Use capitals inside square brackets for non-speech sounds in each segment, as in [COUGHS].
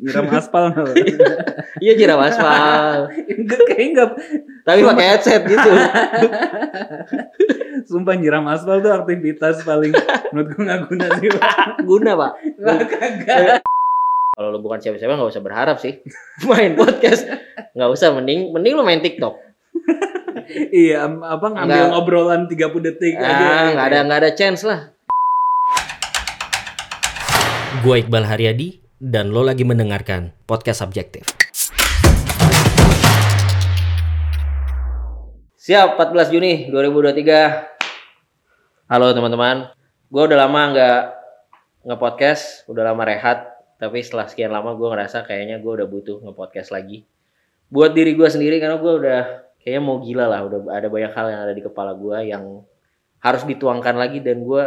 nyiram aspal? [LAUGHS] Iya nyiram aspal. enggak kayak enggak Tapi pakai headset gitu. [LAUGHS] sumpah nyiram aspal tuh aktivitas paling menurut gue nggak guna sih Pak. Guna, Pak. Kagak Kalau lu bukan siapa-siapa nggak usah berharap sih. Main podcast nggak usah mending mending lu main TikTok. iya apa ngambil Nggak. ngobrolan 30 detik Ah, nggak ada nggak ada chance lah. Gue Iqbal Haryadi dan lo lagi mendengarkan podcast subjektif. Siap, 14 Juni 2023. Halo teman-teman. Gue udah lama nggak nge-podcast, udah lama rehat. Tapi setelah sekian lama gue ngerasa kayaknya gue udah butuh nge-podcast lagi. Buat diri gue sendiri karena gue udah kayaknya mau gila lah. Udah ada banyak hal yang ada di kepala gue yang harus dituangkan lagi dan gue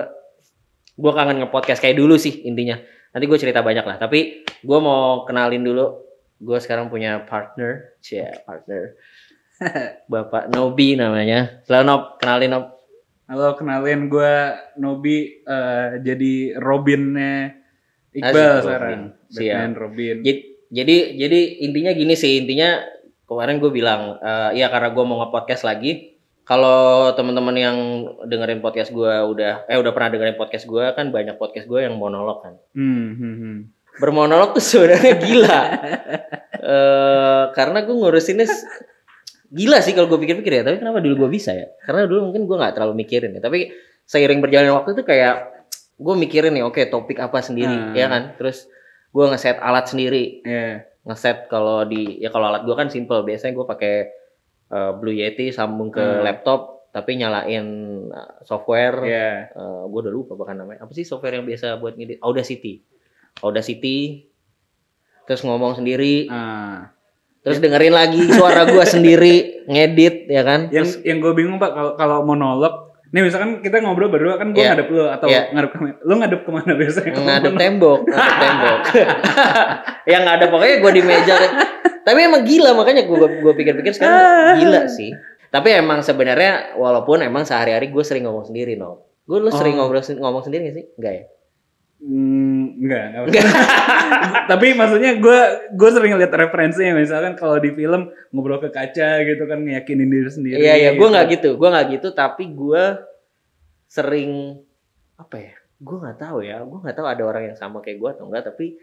gue kangen nge-podcast kayak dulu sih intinya. Nanti gue cerita banyak lah. Tapi gue mau kenalin dulu. Gue sekarang punya partner, cia partner. [LAUGHS] Bapak Nobi namanya. Selalu Nob, kenalin Nob. Halo, kenalin gue Nobi eh, jadi Robinnya Asik, Iqbal Robin. sekarang. Siap. Batman Robin. Jadi, jadi jadi intinya gini sih intinya kemarin gue bilang eh, ya karena gue mau nge-podcast lagi. Kalau teman-teman yang dengerin podcast gue udah eh udah pernah dengerin podcast gue kan banyak podcast gue yang monolog kan. Hmm, hmm, hmm. Bermonolog tuh sebenarnya gila. eh karena gue ngurusinnya gila sih kalau gue pikir-pikir ya. Tapi kenapa dulu gue bisa ya? Karena dulu mungkin gue nggak terlalu mikirin ya. Tapi seiring berjalannya waktu itu kayak gue mikirin nih, oke topik apa sendiri, Hmm. ya kan? Terus gue ngeset alat sendiri, Iya. ngeset kalau di ya kalau alat gue kan simple. Biasanya gue pakai eh, Blue Yeti sambung ke Hmm. laptop, tapi nyalain eh, software. Iya. gue udah lupa bahkan namanya. Apa sih software yang biasa buat ngedit? Audacity. Audacity. Terus ngomong sendiri, Ah. terus dengerin lagi suara gue [LAUGHS] sendiri, ngedit ya kan? Yang yang gue bingung Pak kalau kalau monolog Nih misalkan kita ngobrol berdua kan gue Iya. ngadep lu atau Iya. ngadep ke mana? Lu ngadep ke mana biasanya? ngadep tembok, ngadep tembok. [LAUGHS] yang ada pokoknya gue di meja. Tapi emang gila makanya gue gue pikir-pikir sekarang gila [LAUGHS] sih. Tapi emang sebenarnya walaupun emang sehari-hari gue sering ngomong sendiri no. Gue lu sering Oh. ngobrol ngomong sendiri gak sih? Enggak ya? Hmm, enggak, enggak. [LAUGHS] Tapi maksudnya gue gue sering lihat referensinya misalkan kalau di film ngobrol ke kaca gitu kan ngeyakinin diri sendiri. Iya iya, gue gitu. nggak gitu, gue nggak gitu, tapi gue sering apa ya? Gue nggak tahu ya, gue nggak tahu ada orang yang sama kayak gue atau enggak, tapi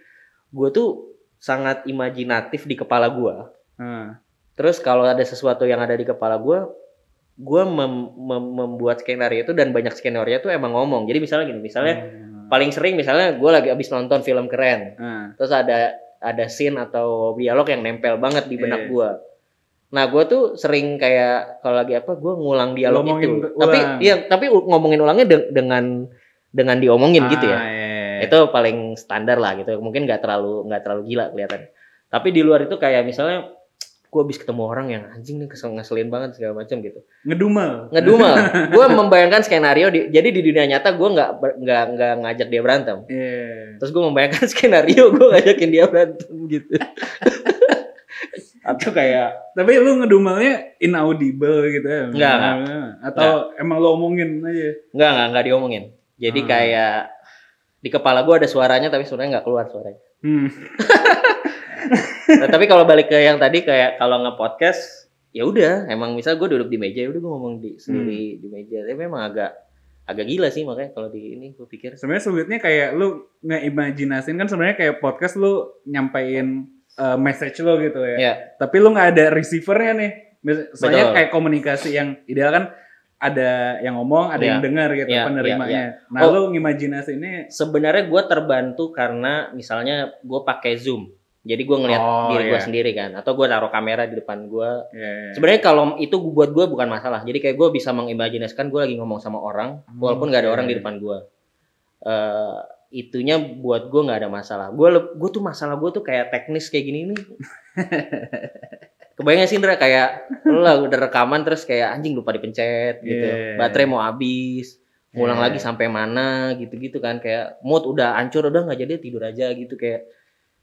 gue tuh sangat imajinatif di kepala gue. Ah, Terus kalau ada sesuatu yang ada di kepala gue, gue mem- mem- membuat skenario itu dan banyak skenario itu emang ngomong. Jadi misalnya gini, misalnya hmm, paling sering misalnya gue lagi abis nonton film keren, ah, terus ada ada scene atau dialog yang nempel banget di benak Iya. gua. Nah, gua tuh sering kayak kalau lagi apa gua ngulang dialog Ngomongin itu. ulang. Tapi iya, tapi ngomongin ulangnya de- dengan dengan diomongin gitu ya. Ah, iya, iya. Itu paling standar lah gitu. Mungkin nggak terlalu nggak terlalu gila kelihatan. Tapi di luar itu kayak misalnya gua habis ketemu orang yang anjing nih kesel ngeselin banget segala macam gitu. ngedumel. Ngedumel. [LAUGHS] gua membayangkan skenario di, jadi di dunia nyata gua nggak nggak nggak ngajak dia berantem. Iya. Terus gue membayangkan [LAUGHS] skenario gue ngajakin dia berantem gitu. [LAUGHS] Atau kayak Tapi lu ngedumelnya inaudible gitu ya? Enggak, enggak. Atau emang lu omongin aja? enggak enggak enggak diomongin. Jadi Hmm. kayak di kepala gue ada suaranya tapi sebenarnya nggak keluar suaranya. Hmm. Nah, tapi kalau balik ke yang tadi kayak kalau nge-podcast ya udah emang misal gue duduk di meja ya udah gue ngomong di sendiri di meja. Tapi memang agak agak gila sih makanya kalau di ini gue pikir Sebenarnya sulitnya kayak lu ngeimajinasin kan sebenarnya kayak podcast lu nyampein uh, message lo gitu ya. ya Tapi lu nggak ada receivernya nih. Mis- Soalnya Betul. kayak komunikasi yang ideal kan ada yang ngomong, ada Iya. yang dengar gitu Iya, penerimanya. Nah, Oh. lu ngimajinasinnya sebenarnya gue terbantu karena misalnya gue pakai zoom. Jadi gue ngeliat Oh, diri gue iya. sendiri kan, atau gue taruh kamera di depan gue ya, Sebenarnya kalau itu buat gue bukan masalah. Jadi kayak gue bisa mengimajinasikan gue lagi ngomong sama orang, walaupun nggak ada orang di depan gue. eh itunya buat gue nggak ada masalah. Gue gue tuh masalah gue tuh kayak teknis kayak gini nih. [LAUGHS] Kebayang gak sih Indra kayak lo lah udah rekaman terus kayak anjing lupa dipencet gitu. Yeah. Baterai mau habis. Ngulang Yeah. lagi sampai mana gitu-gitu kan kayak mood udah hancur udah nggak jadi tidur aja gitu kayak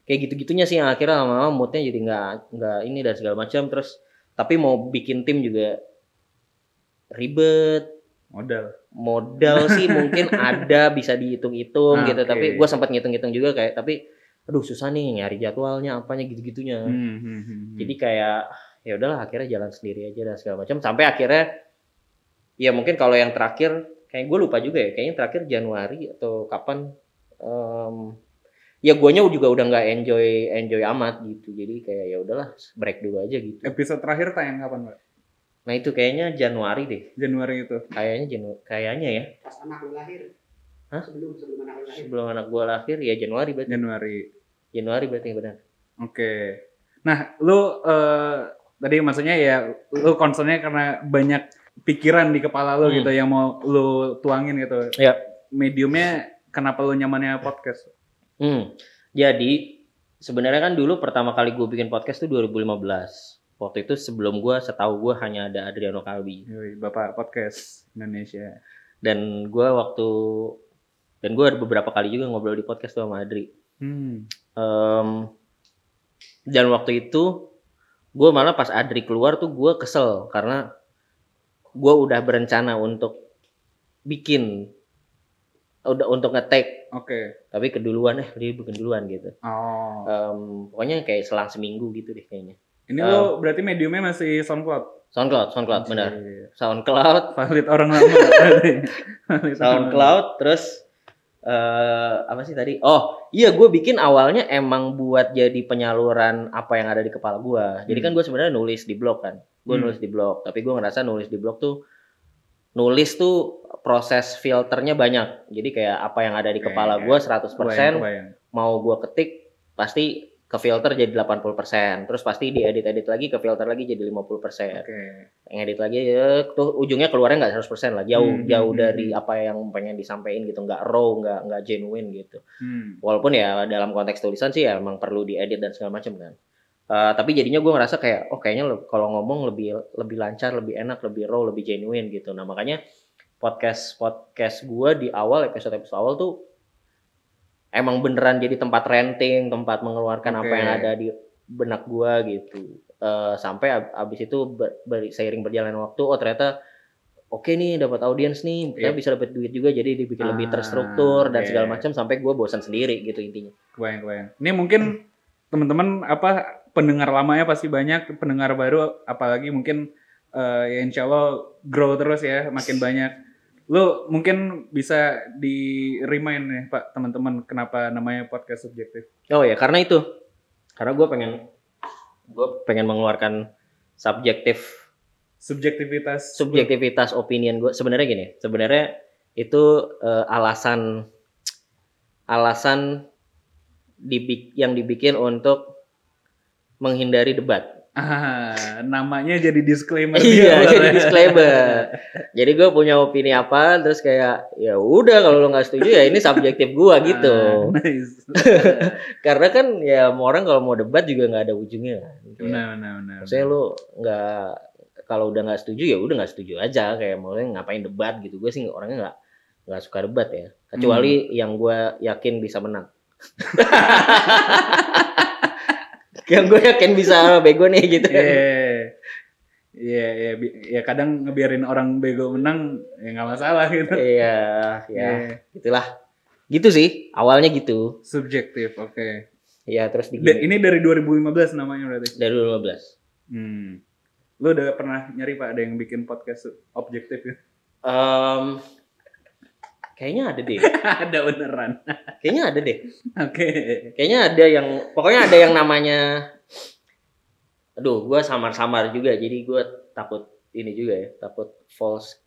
kayak gitu-gitunya sih yang akhirnya lama-lama moodnya jadi nggak nggak ini dan segala macam. Terus tapi mau bikin tim juga ribet. Modal. modal sih [LAUGHS] mungkin ada bisa dihitung-hitung Ah, gitu. Tapi gue sempat ngitung-ngitung juga kayak tapi aduh susah nih nyari jadwalnya apanya gitu-gitunya. Hmm, hmm, hmm, hmm. jadi kayak ya udahlah akhirnya jalan sendiri aja dan segala macam. Sampai akhirnya ya mungkin kalau yang terakhir kayak gue lupa juga ya kayaknya terakhir Januari atau kapan em, ya guanya juga udah nggak enjoy enjoy amat gitu jadi kayak ya udahlah break dulu aja gitu episode terakhir tayang kapan pak nah itu kayaknya Januari deh Januari itu kayaknya Janu kayaknya ya pas anak lu lahir Hah? sebelum sebelum anak lu lahir sebelum anak gua lahir ya Januari berarti Januari Januari berarti benar Oke. Nah, lu eh, tadi maksudnya ya lu concernnya karena banyak pikiran di kepala lu Hmm. gitu yang mau lu tuangin gitu. Ya. Mediumnya kenapa lu nyamannya podcast? Hmm. Jadi sebenarnya kan dulu pertama kali gue bikin podcast tuh 2015. Waktu itu sebelum gue setahu gue hanya ada Adriano Kalbi Bapak podcast Indonesia. dan gue waktu dan gue ada beberapa kali juga ngobrol di podcast tuh sama Adri. Hmm. Em, dan waktu itu gue malah pas Adri keluar tuh gue kesel karena gue udah berencana untuk bikin udah untuk nge-take Oke. tapi keduluan eh dia duluan gitu. Oh. Em, pokoknya kayak selang seminggu gitu deh kayaknya. Ini um, lu berarti mediumnya masih SoundCloud. SoundCloud, SoundCloud benar. Iya. SoundCloud, [LAUGHS] Valid orang lama. SoundCloud, terus eh apa sih tadi? Oh, iya gue bikin awalnya emang buat jadi penyaluran apa yang ada di kepala gue. Jadi kan gue sebenarnya nulis di blog kan, gue Hmm. nulis di blog. Tapi gue ngerasa nulis di blog tuh nulis tuh proses filternya banyak. Jadi kayak apa yang ada di kepala gue 100% Kebayang, kebayang. mau gue ketik pasti ke filter jadi 80%. Terus pasti diedit-edit lagi ke filter lagi jadi 50%. Oke. ngedit lagi ya tuh ujungnya keluarnya nggak 100% lah jauh Hmm, jauh hmm, dari hmm. apa yang pengen disampaikan gitu nggak raw nggak nggak genuine gitu Hmm. walaupun ya dalam konteks tulisan sih ya emang perlu diedit dan segala macam kan Eh, tapi jadinya gue ngerasa kayak oh kayaknya kalau ngomong lebih lebih lancar lebih enak lebih raw lebih genuine gitu nah makanya podcast podcast gue di awal episode episode awal tuh emang beneran jadi tempat renting tempat mengeluarkan apa Oke. yang ada di benak gue gitu Eh, sampai ab- abis itu ber, ber- seiring berjalannya waktu oh ternyata oke nih dapat audiens nih kita Yep. bisa dapat duit juga jadi dibikin lebih Ah, terstruktur dan segala macam sampai gue bosan sendiri gitu intinya Kebayang, kebayang. Ini mungkin teman-teman apa pendengar lamanya pasti banyak, pendengar baru apalagi mungkin eh, ya insya Allah grow terus ya, makin banyak. Lu mungkin bisa di remind nih Pak teman-teman kenapa namanya podcast subjektif. Oh ya karena itu karena gue pengen gue pengen mengeluarkan subjektif Subjektivitas. subjektivitas opinion gue sebenarnya gini sebenarnya itu eh, alasan alasan dibik yang dibikin untuk menghindari debat Ah, [LAUGHS] namanya jadi disclaimer. iya dia, jadi disclaimer [LAUGHS] jadi gue punya opini apa terus kayak ya udah kalau lo nggak setuju ya ini subjektif gue gitu Ah, [LAUGHS] nice. karena kan ya mau orang kalau mau debat juga nggak ada ujungnya kan. Benar, benar, benar. Maksudnya lu nggak kalau udah nggak setuju ya udah nggak setuju aja kayak mau ngapain debat gitu gue sih orangnya nggak nggak suka debat ya kecuali yang gue yakin bisa menang yang gue yakin bisa bego nih gitu Iya, iya, iya, bi- ya kadang ngebiarin orang bego menang ya nggak masalah gitu. iya ya Iya. gitulah gitu sih awalnya gitu Subjektif, oke. ya terus di Ini dari 2015 namanya berarti. dari 2015 Hmm. Lu udah pernah nyari Pak ada yang bikin podcast objektif ya? Em, kayaknya ada deh [LAUGHS] ada beneran. kayaknya ada deh Oke. Kayaknya ada yang pokoknya ada yang namanya aduh gua samar-samar juga jadi gua takut ini juga ya takut false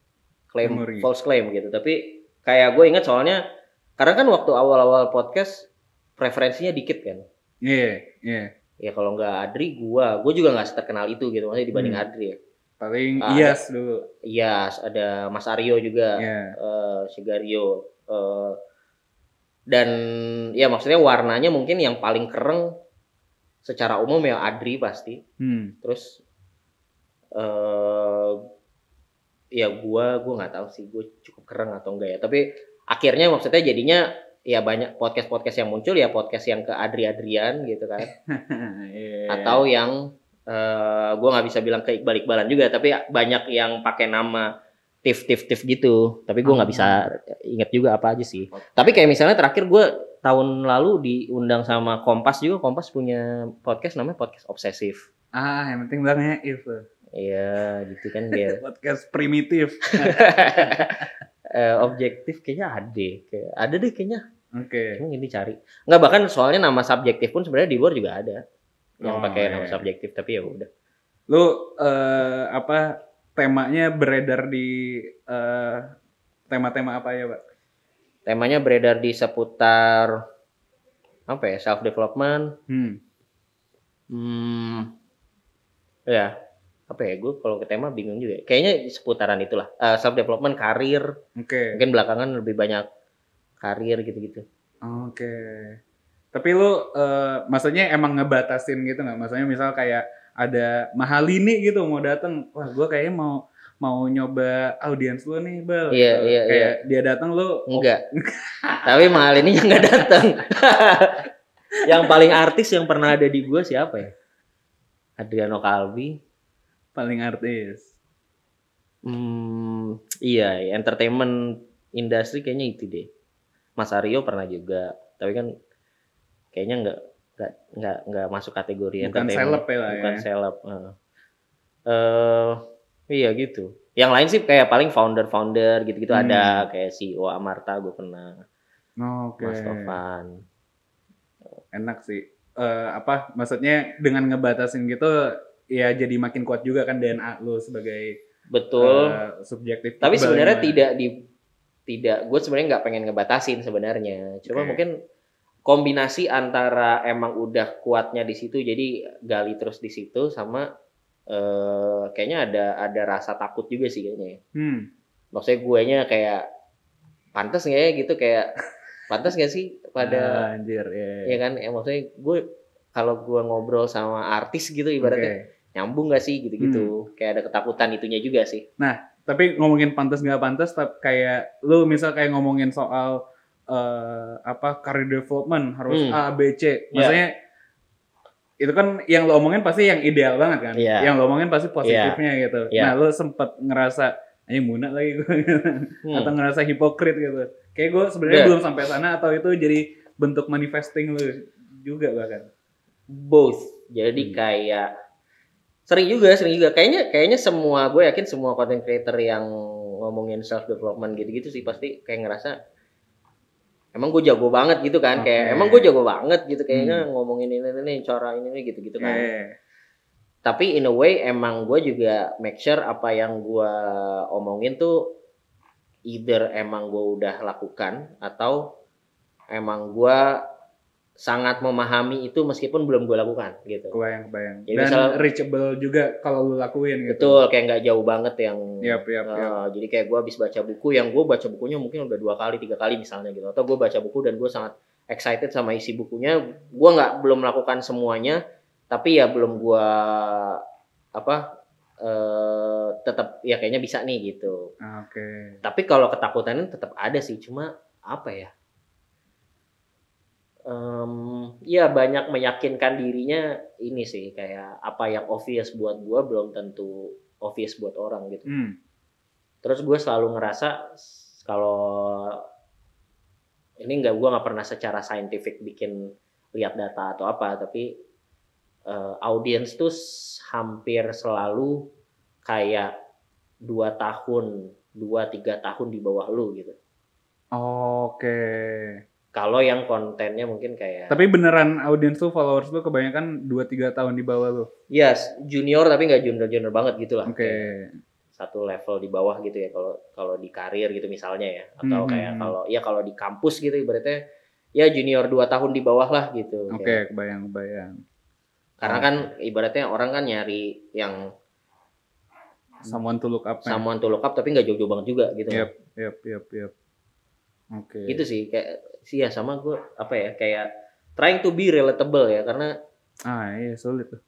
claim Memori. false claim gitu tapi kayak gue ingat soalnya karena kan waktu awal-awal podcast preferensinya dikit kan Iya, iya. ya kalau nggak Adri gua gua juga nggak terkenal itu gitu maksudnya dibanding Hmm. Adri ya Paling Ah, Iyas dulu. iya ada Mas Aryo juga Iya. eh Sigario eh, dan ya maksudnya warnanya mungkin yang paling kereng secara umum ya Adri pasti Hmm. terus eh ya gua gua nggak tahu sih gue cukup kereng atau enggak ya tapi akhirnya maksudnya jadinya ya banyak podcast podcast yang muncul ya podcast yang ke Adri Adrian gitu kan [LAUGHS] Iya. atau yang eh gue nggak bisa bilang ke Iqbal Iqbalan juga tapi banyak yang pakai nama tif tif tif gitu tapi gue nggak bisa inget juga apa aja sih tapi kayak misalnya terakhir gue tahun lalu diundang sama Kompas juga. Kompas punya podcast namanya podcast obsesif. Ah, yang penting bilangnya if. tuh. Iya, gitu kan dia. [LAUGHS] Podcast primitif. [LAUGHS] Eh, objektif kayaknya ada, kayak ada deh kayaknya. Oke. Cuma ini cari. Nggak bahkan soalnya nama subjektif pun sebenarnya di luar juga ada yang Oh, pakai nama subjektif tapi ya udah. Lu eh, apa temanya beredar di eh, tema-tema apa ya, Pak? Temanya beredar di seputar apa ya self development. Hmm. Hmm, ya apa ya gue kalau ke tema bingung juga. Kayaknya seputaran itulah self development, karir. Oke. Mungkin belakangan lebih banyak karir gitu-gitu. Oke. Tapi lu eh, maksudnya emang ngebatasin gitu nggak? Maksudnya misal kayak ada Mahalini gitu mau datang, wah gua kayaknya mau mau nyoba audiens lu nih, Bal. Iya, Gitu. iya, Kayak dia datang lu Enggak. [LAUGHS] Tapi mahal ini nggak datang. [LAUGHS] yang paling artis yang pernah ada di gue siapa ya? Adriano Calvi. paling artis. Hmm, iya, entertainment industri kayaknya itu deh. Mas Aryo pernah juga, tapi kan kayaknya nggak nggak nggak nggak masuk kategori Bukan seleb ya lah Bukan ya. seleb. Eh, iya gitu. Yang lain sih kayak paling founder-founder gitu-gitu Hmm. ada kayak CEO Amarta gue pernah, Oke. Mas Tovan. Enak sih. Eh, apa maksudnya dengan ngebatasin gitu ya jadi makin kuat juga kan DNA lu sebagai Betul. eh, subjektif. Tapi sebenarnya tidak di tidak gue sebenarnya nggak pengen ngebatasin sebenarnya. Cuma Oke. mungkin kombinasi antara emang udah kuatnya di situ jadi gali terus di situ sama eh kayaknya ada ada rasa takut juga sih kayaknya. ya. Hmm. Maksudnya gue nya kayak pantas nggak ya gitu kayak pantas nggak sih pada Ah, anjir ya. ya kan ya maksudnya gue kalau gue ngobrol sama artis gitu ibaratnya. Hmm. nyambung gak sih gitu-gitu kayak ada ketakutan itunya juga sih tapi ngomongin pantas nggak pantas tapi kayak lu misal kayak ngomongin soal eh, apa career development harus Hmm. A B C maksudnya itu kan yang lo omongin pasti yang ideal banget kan Iya. yang lo omongin pasti positifnya gitu Iya. nah lu sempet ngerasa ini muna lagi gue Hmm. atau ngerasa hipokrit gitu kayak gue sebenarnya Iya. belum sampai sana atau itu jadi bentuk manifesting lu juga bahkan both jadi Hmm. kayak sering juga sering juga kayaknya kayaknya semua gue yakin semua content creator yang ngomongin self development gitu-gitu sih pasti kayak ngerasa emang gue jago banget gitu kan kayak Oke. emang gue jago banget gitu kayaknya ngomongin ini ini ini, cara ini ini gitu gitu kan. Eh, tapi in a way emang gue juga make sure apa yang gue omongin tuh either emang gue udah lakukan atau emang gue sangat memahami itu meskipun belum gue lakukan gitu. Kebayang kebayang. Jadi dan misal- reachable juga kalau lu lakuin gitu. Betul kayak nggak jauh banget yang Yap, yap, eh, yap. jadi kayak gue habis baca buku yang gue baca bukunya mungkin udah dua kali tiga kali misalnya gitu. Atau gue baca buku dan gue sangat excited sama isi bukunya. Gue nggak belum melakukan semuanya tapi ya belum gue apa eh tetap ya kayaknya bisa nih gitu. Ah, oke. Tapi kalau ketakutannya tetap ada sih cuma apa ya Em, ya banyak meyakinkan dirinya ini sih kayak apa yang obvious buat gua belum tentu obvious buat orang gitu Hmm. terus gue selalu ngerasa kalau ini nggak gua nggak pernah secara saintifik bikin lihat data atau apa tapi eh, audiens tuh hampir selalu kayak dua tahun dua tiga tahun di bawah lu gitu Oke. Kalau yang kontennya mungkin kayak Tapi beneran audiens tuh followers lu kebanyakan 2-3 tahun di bawah lu. yes junior tapi nggak junior junior banget gitu lah Oke. Kayak satu level di bawah gitu ya kalau kalau di karir gitu misalnya ya atau Hmm, kayak hmm, kalau ya kalau di kampus gitu ibaratnya ya junior dua tahun di bawah lah gitu Oke, Kayak- kebayang kebayang. karena kan ibaratnya orang kan nyari yang Someone to look up. man. someone to look up tapi nggak jauh-jauh banget juga gitu Yep, yep, yep, yep. Oke. gitu sih kayak sih ya sama gue apa ya kayak trying to be relatable ya karena Ah, iya sulit tuh.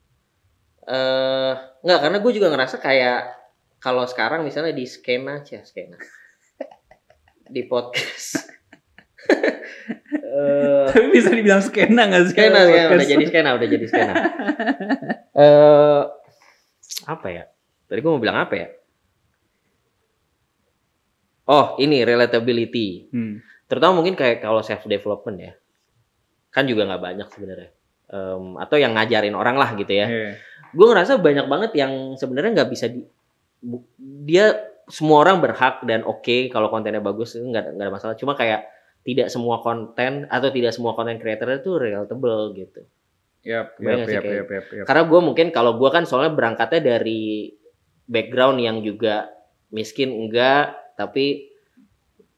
eh nggak karena gue juga ngerasa kayak kalau sekarang misalnya di skena aja skena di podcast [LAUGHS] eh Tapi bisa dibilang skena gak sih? skena, skena udah podcast? jadi skena udah jadi skena eh apa ya tadi gue mau bilang apa ya oh ini relatability. Hmm. terutama mungkin kayak kalau self development ya. Kan juga nggak banyak sebenarnya. Em, atau yang ngajarin orang lah gitu ya. Iya. gue ngerasa banyak banget yang sebenarnya nggak bisa di bu- dia semua orang berhak dan oke kalau kontennya bagus itu nggak ada- masalah. Cuma kayak tidak semua konten atau tidak semua konten creator itu relatable gitu. Yap, yap, yap, yap, yap, yap. karena gue mungkin kalau gue kan soalnya berangkatnya dari background yang juga miskin enggak tapi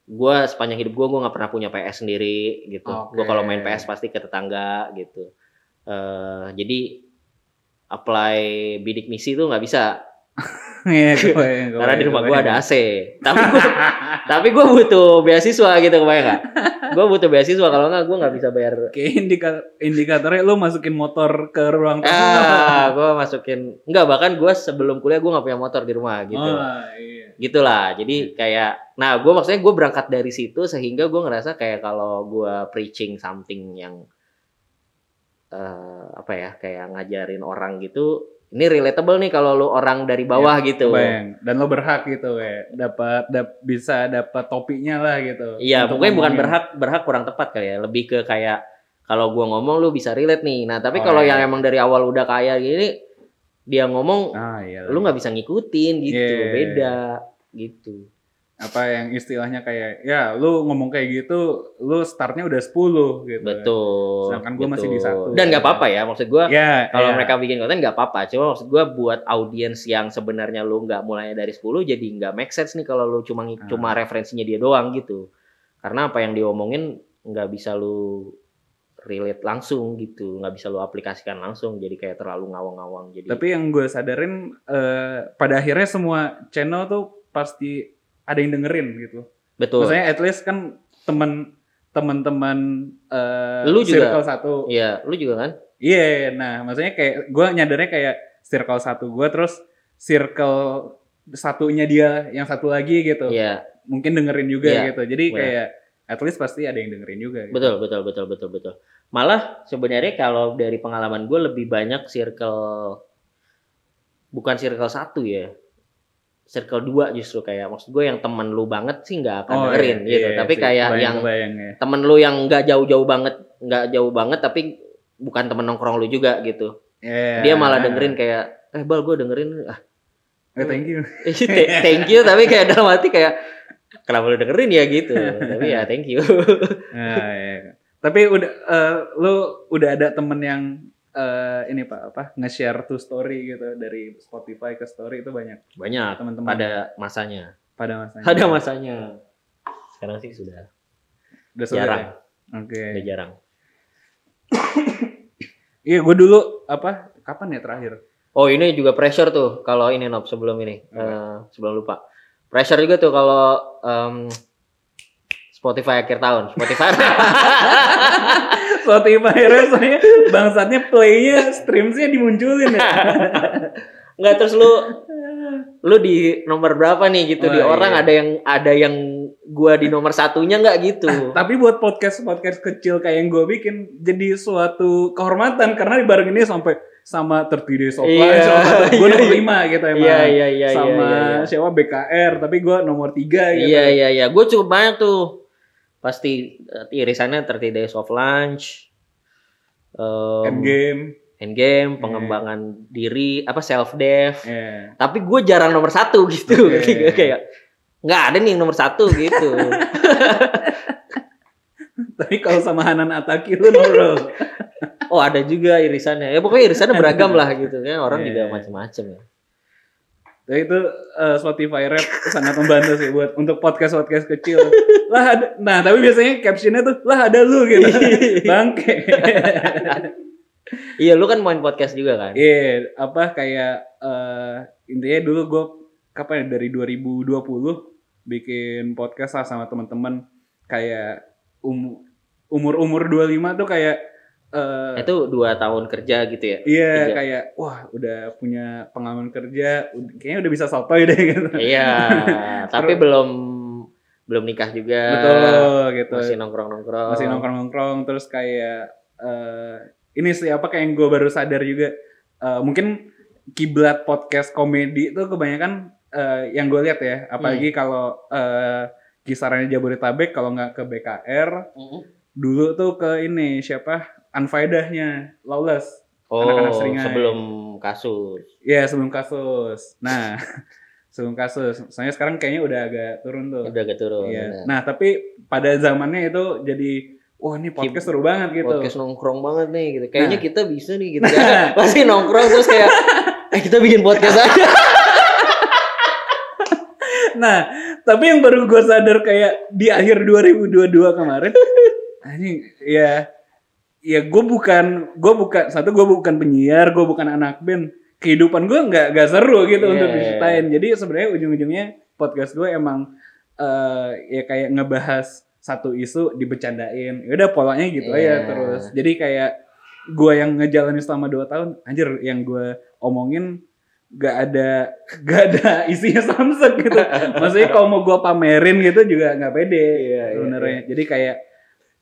gue sepanjang hidup gue gue nggak pernah punya PS sendiri gitu. Oke. gue kalau main PS pasti ke tetangga gitu. Eh, jadi apply bidik misi tuh nggak bisa. [LAUGHS] Iya, karena di rumah gue ada AC tapi gue [LAUGHS] tapi gue butuh beasiswa gitu kebayang nggak? Gue butuh beasiswa kalau nggak gue nggak bisa bayar. Kayak indika- indikatornya lu masukin motor ke ruang tamu. ah gue masukin nggak bahkan gue sebelum kuliah gue nggak punya motor di rumah gitu. Oh, iya. Gitulah jadi kayak nah gue maksudnya gue berangkat dari situ sehingga gue ngerasa kayak kalau gue preaching something yang eh, apa ya kayak ngajarin orang gitu ini relatable nih kalau lu orang dari bawah gitu Kebayang. Dan lo berhak gitu ya, dapat dap- bisa dapat topinya lah gitu. iya pokoknya bukan ngomongin. berhak berhak kurang tepat kali ya lebih ke kayak kalau gue ngomong lu bisa relate nih nah tapi Oh, kalau iya. yang emang dari awal udah kaya gini dia ngomong Ah iya. lu nggak bisa ngikutin gitu Iya. beda gitu apa yang istilahnya kayak ya lu ngomong kayak gitu, lu startnya udah 10 gitu. betul Sedangkan gua masih di satu. dan nggak apa-apa ya maksud gue Ya, kalau ya. mereka bikin konten nggak apa-apa cuma maksud gue buat audiens yang sebenarnya lu nggak mulainya dari 10 jadi nggak make sense nih kalau lu cuma Ah. cuma referensinya dia doang gitu karena apa yang diomongin nggak bisa lu relate langsung gitu nggak bisa lu aplikasikan langsung jadi kayak terlalu ngawang-ngawang jadi Tapi yang gue sadarin eh, pada akhirnya semua channel tuh pasti ada yang dengerin gitu. betul Maksudnya at least kan temen teman-teman eh Lu juga. circle satu. iya lu juga kan Iya, nah maksudnya kayak gue nyadarnya kayak circle satu gue terus circle satunya dia yang satu lagi gitu. iya Mungkin dengerin juga Iya, gitu. Jadi benar. kayak at least pasti ada yang dengerin juga. Gitu. betul betul betul betul betul malah sebenarnya kalau dari pengalaman gue lebih banyak circle bukan circle satu ya circle dua justru kayak maksud gue yang temen lu banget sih nggak akan dengerin iya, gitu iya tapi sih. kayak yang kebayang, ya. temen lu yang nggak jauh-jauh banget nggak jauh banget tapi bukan temen nongkrong lu juga gitu Iya. dia malah dengerin kayak eh bal gue dengerin ah Eh, thank you. th- [LAUGHS] thank you tapi kayak dalam hati kayak kenapa lu dengerin ya gitu? [LAUGHS] Tapi ya thank you. [LAUGHS] Nah, iya. Tapi udah eh, lu udah ada temen yang eh, ini Pak apa nge-share to story gitu dari Spotify ke story itu banyak? Banyak. Teman-teman. Pada masanya. Pada masanya. ada masanya. Sekarang sih sudah. Udah sudah jarang. Ya? Oke. udah jarang. [COUGHS] Iya, gue dulu apa kapan ya terakhir? oh ini juga pressure tuh kalau ini Nob sebelum ini. Eh, sebelum lupa pressure juga tuh kalau em, Spotify akhir tahun. Spotify. [LAUGHS] Spotify rasanya bangsatnya playnya streamsnya dimunculin ya. [LAUGHS] nggak terus lu lu di nomor berapa nih gitu? Oh, di orang iya. ada yang ada yang gua di nomor satunya nggak gitu? [LAUGHS] Tapi buat podcast podcast kecil kayak yang gue bikin jadi suatu kehormatan. Karena dibarengin ini sampai sama 30 Days of Iya, Lunch, gue iya, nomor iya. 5 gitu emang. iya iya iya sama iya, iya, iya. siapa BKR tapi gue nomor 3 gitu. Iya iya iya, gue cukup banyak tuh. Pasti eh, irisannya 30 Days of Lunch, um, Endgame. Endgame, pengembangan diri, apa self dev. Iya. Tapi gue jarang nomor satu gitu, Oke. [LAUGHS] kayak nggak ada nih yang nomor satu gitu. [LAUGHS] Tapi kalau sama Hanan Ataki lu nomor [LAUGHS] oh ada juga irisannya. Ya pokoknya irisannya beragam lah gitu kan. Orang Iya, juga iya. macam-macam ya. Jadi itu eh, Spotify Rap sangat membantu sih buat untuk podcast podcast kecil. [LAUGHS] lah ada, nah tapi biasanya captionnya tuh lah ada lu gitu. [LAUGHS] Bangke. Iya lu kan main podcast juga kan? Iya, apa kayak eh intinya dulu gue kapan ya dari 2020 bikin podcast lah sama teman-teman kayak um, umur-umur 25 tuh kayak eh Itu dua tahun kerja gitu ya? iya kayak wah udah punya pengalaman kerja, kayaknya udah bisa sotoy deh gitu. Iya, [LAUGHS] tapi belum belum nikah juga. Betul gitu. Masih nongkrong-nongkrong. masih nongkrong-nongkrong terus kayak eh ini sih apa kayak yang gue baru sadar juga Eh, mungkin kiblat podcast komedi itu kebanyakan eh, yang gue lihat ya apalagi Hmm. kalau eh, kisarannya Jabodetabek kalau nggak ke BKR Mm-mm. Dulu tuh ke ini siapa Unfaedahnya Lawless Oh, Anak-anak seringai. sebelum kasus. Iya sebelum kasus nah [LAUGHS] sebelum kasus soalnya sekarang kayaknya udah agak turun tuh Udah agak turun. Iya. benar. Nah, tapi pada zamannya itu jadi wah ini podcast seru banget gitu. Podcast nongkrong banget nih gitu. Kayaknya Nah. kita bisa nih gitu. [LAUGHS] kan. Pasti nongkrong terus kayak eh kita bikin podcast aja. [LAUGHS] Nah, tapi yang baru gue sadar kayak di akhir 2022 kemarin, anjing ya ya gue bukan gue bukan satu gue bukan penyiar, gue bukan anak band. Kehidupan gue nggak nggak seru gitu Iya. untuk diceritain. Jadi sebenarnya ujung-ujungnya podcast gue emang eh, ya kayak ngebahas satu isu dibecandain. Ya udah polanya gitu aja Iya. terus. Jadi kayak gue yang ngejalanin selama 2 tahun, anjir yang gue omongin gak ada [LAUGHS] gak ada isinya samsek gitu. [LAUGHS] Maksudnya kalau mau gue pamerin gitu juga nggak pede Iya, iya, sebenarnya. Jadi kayak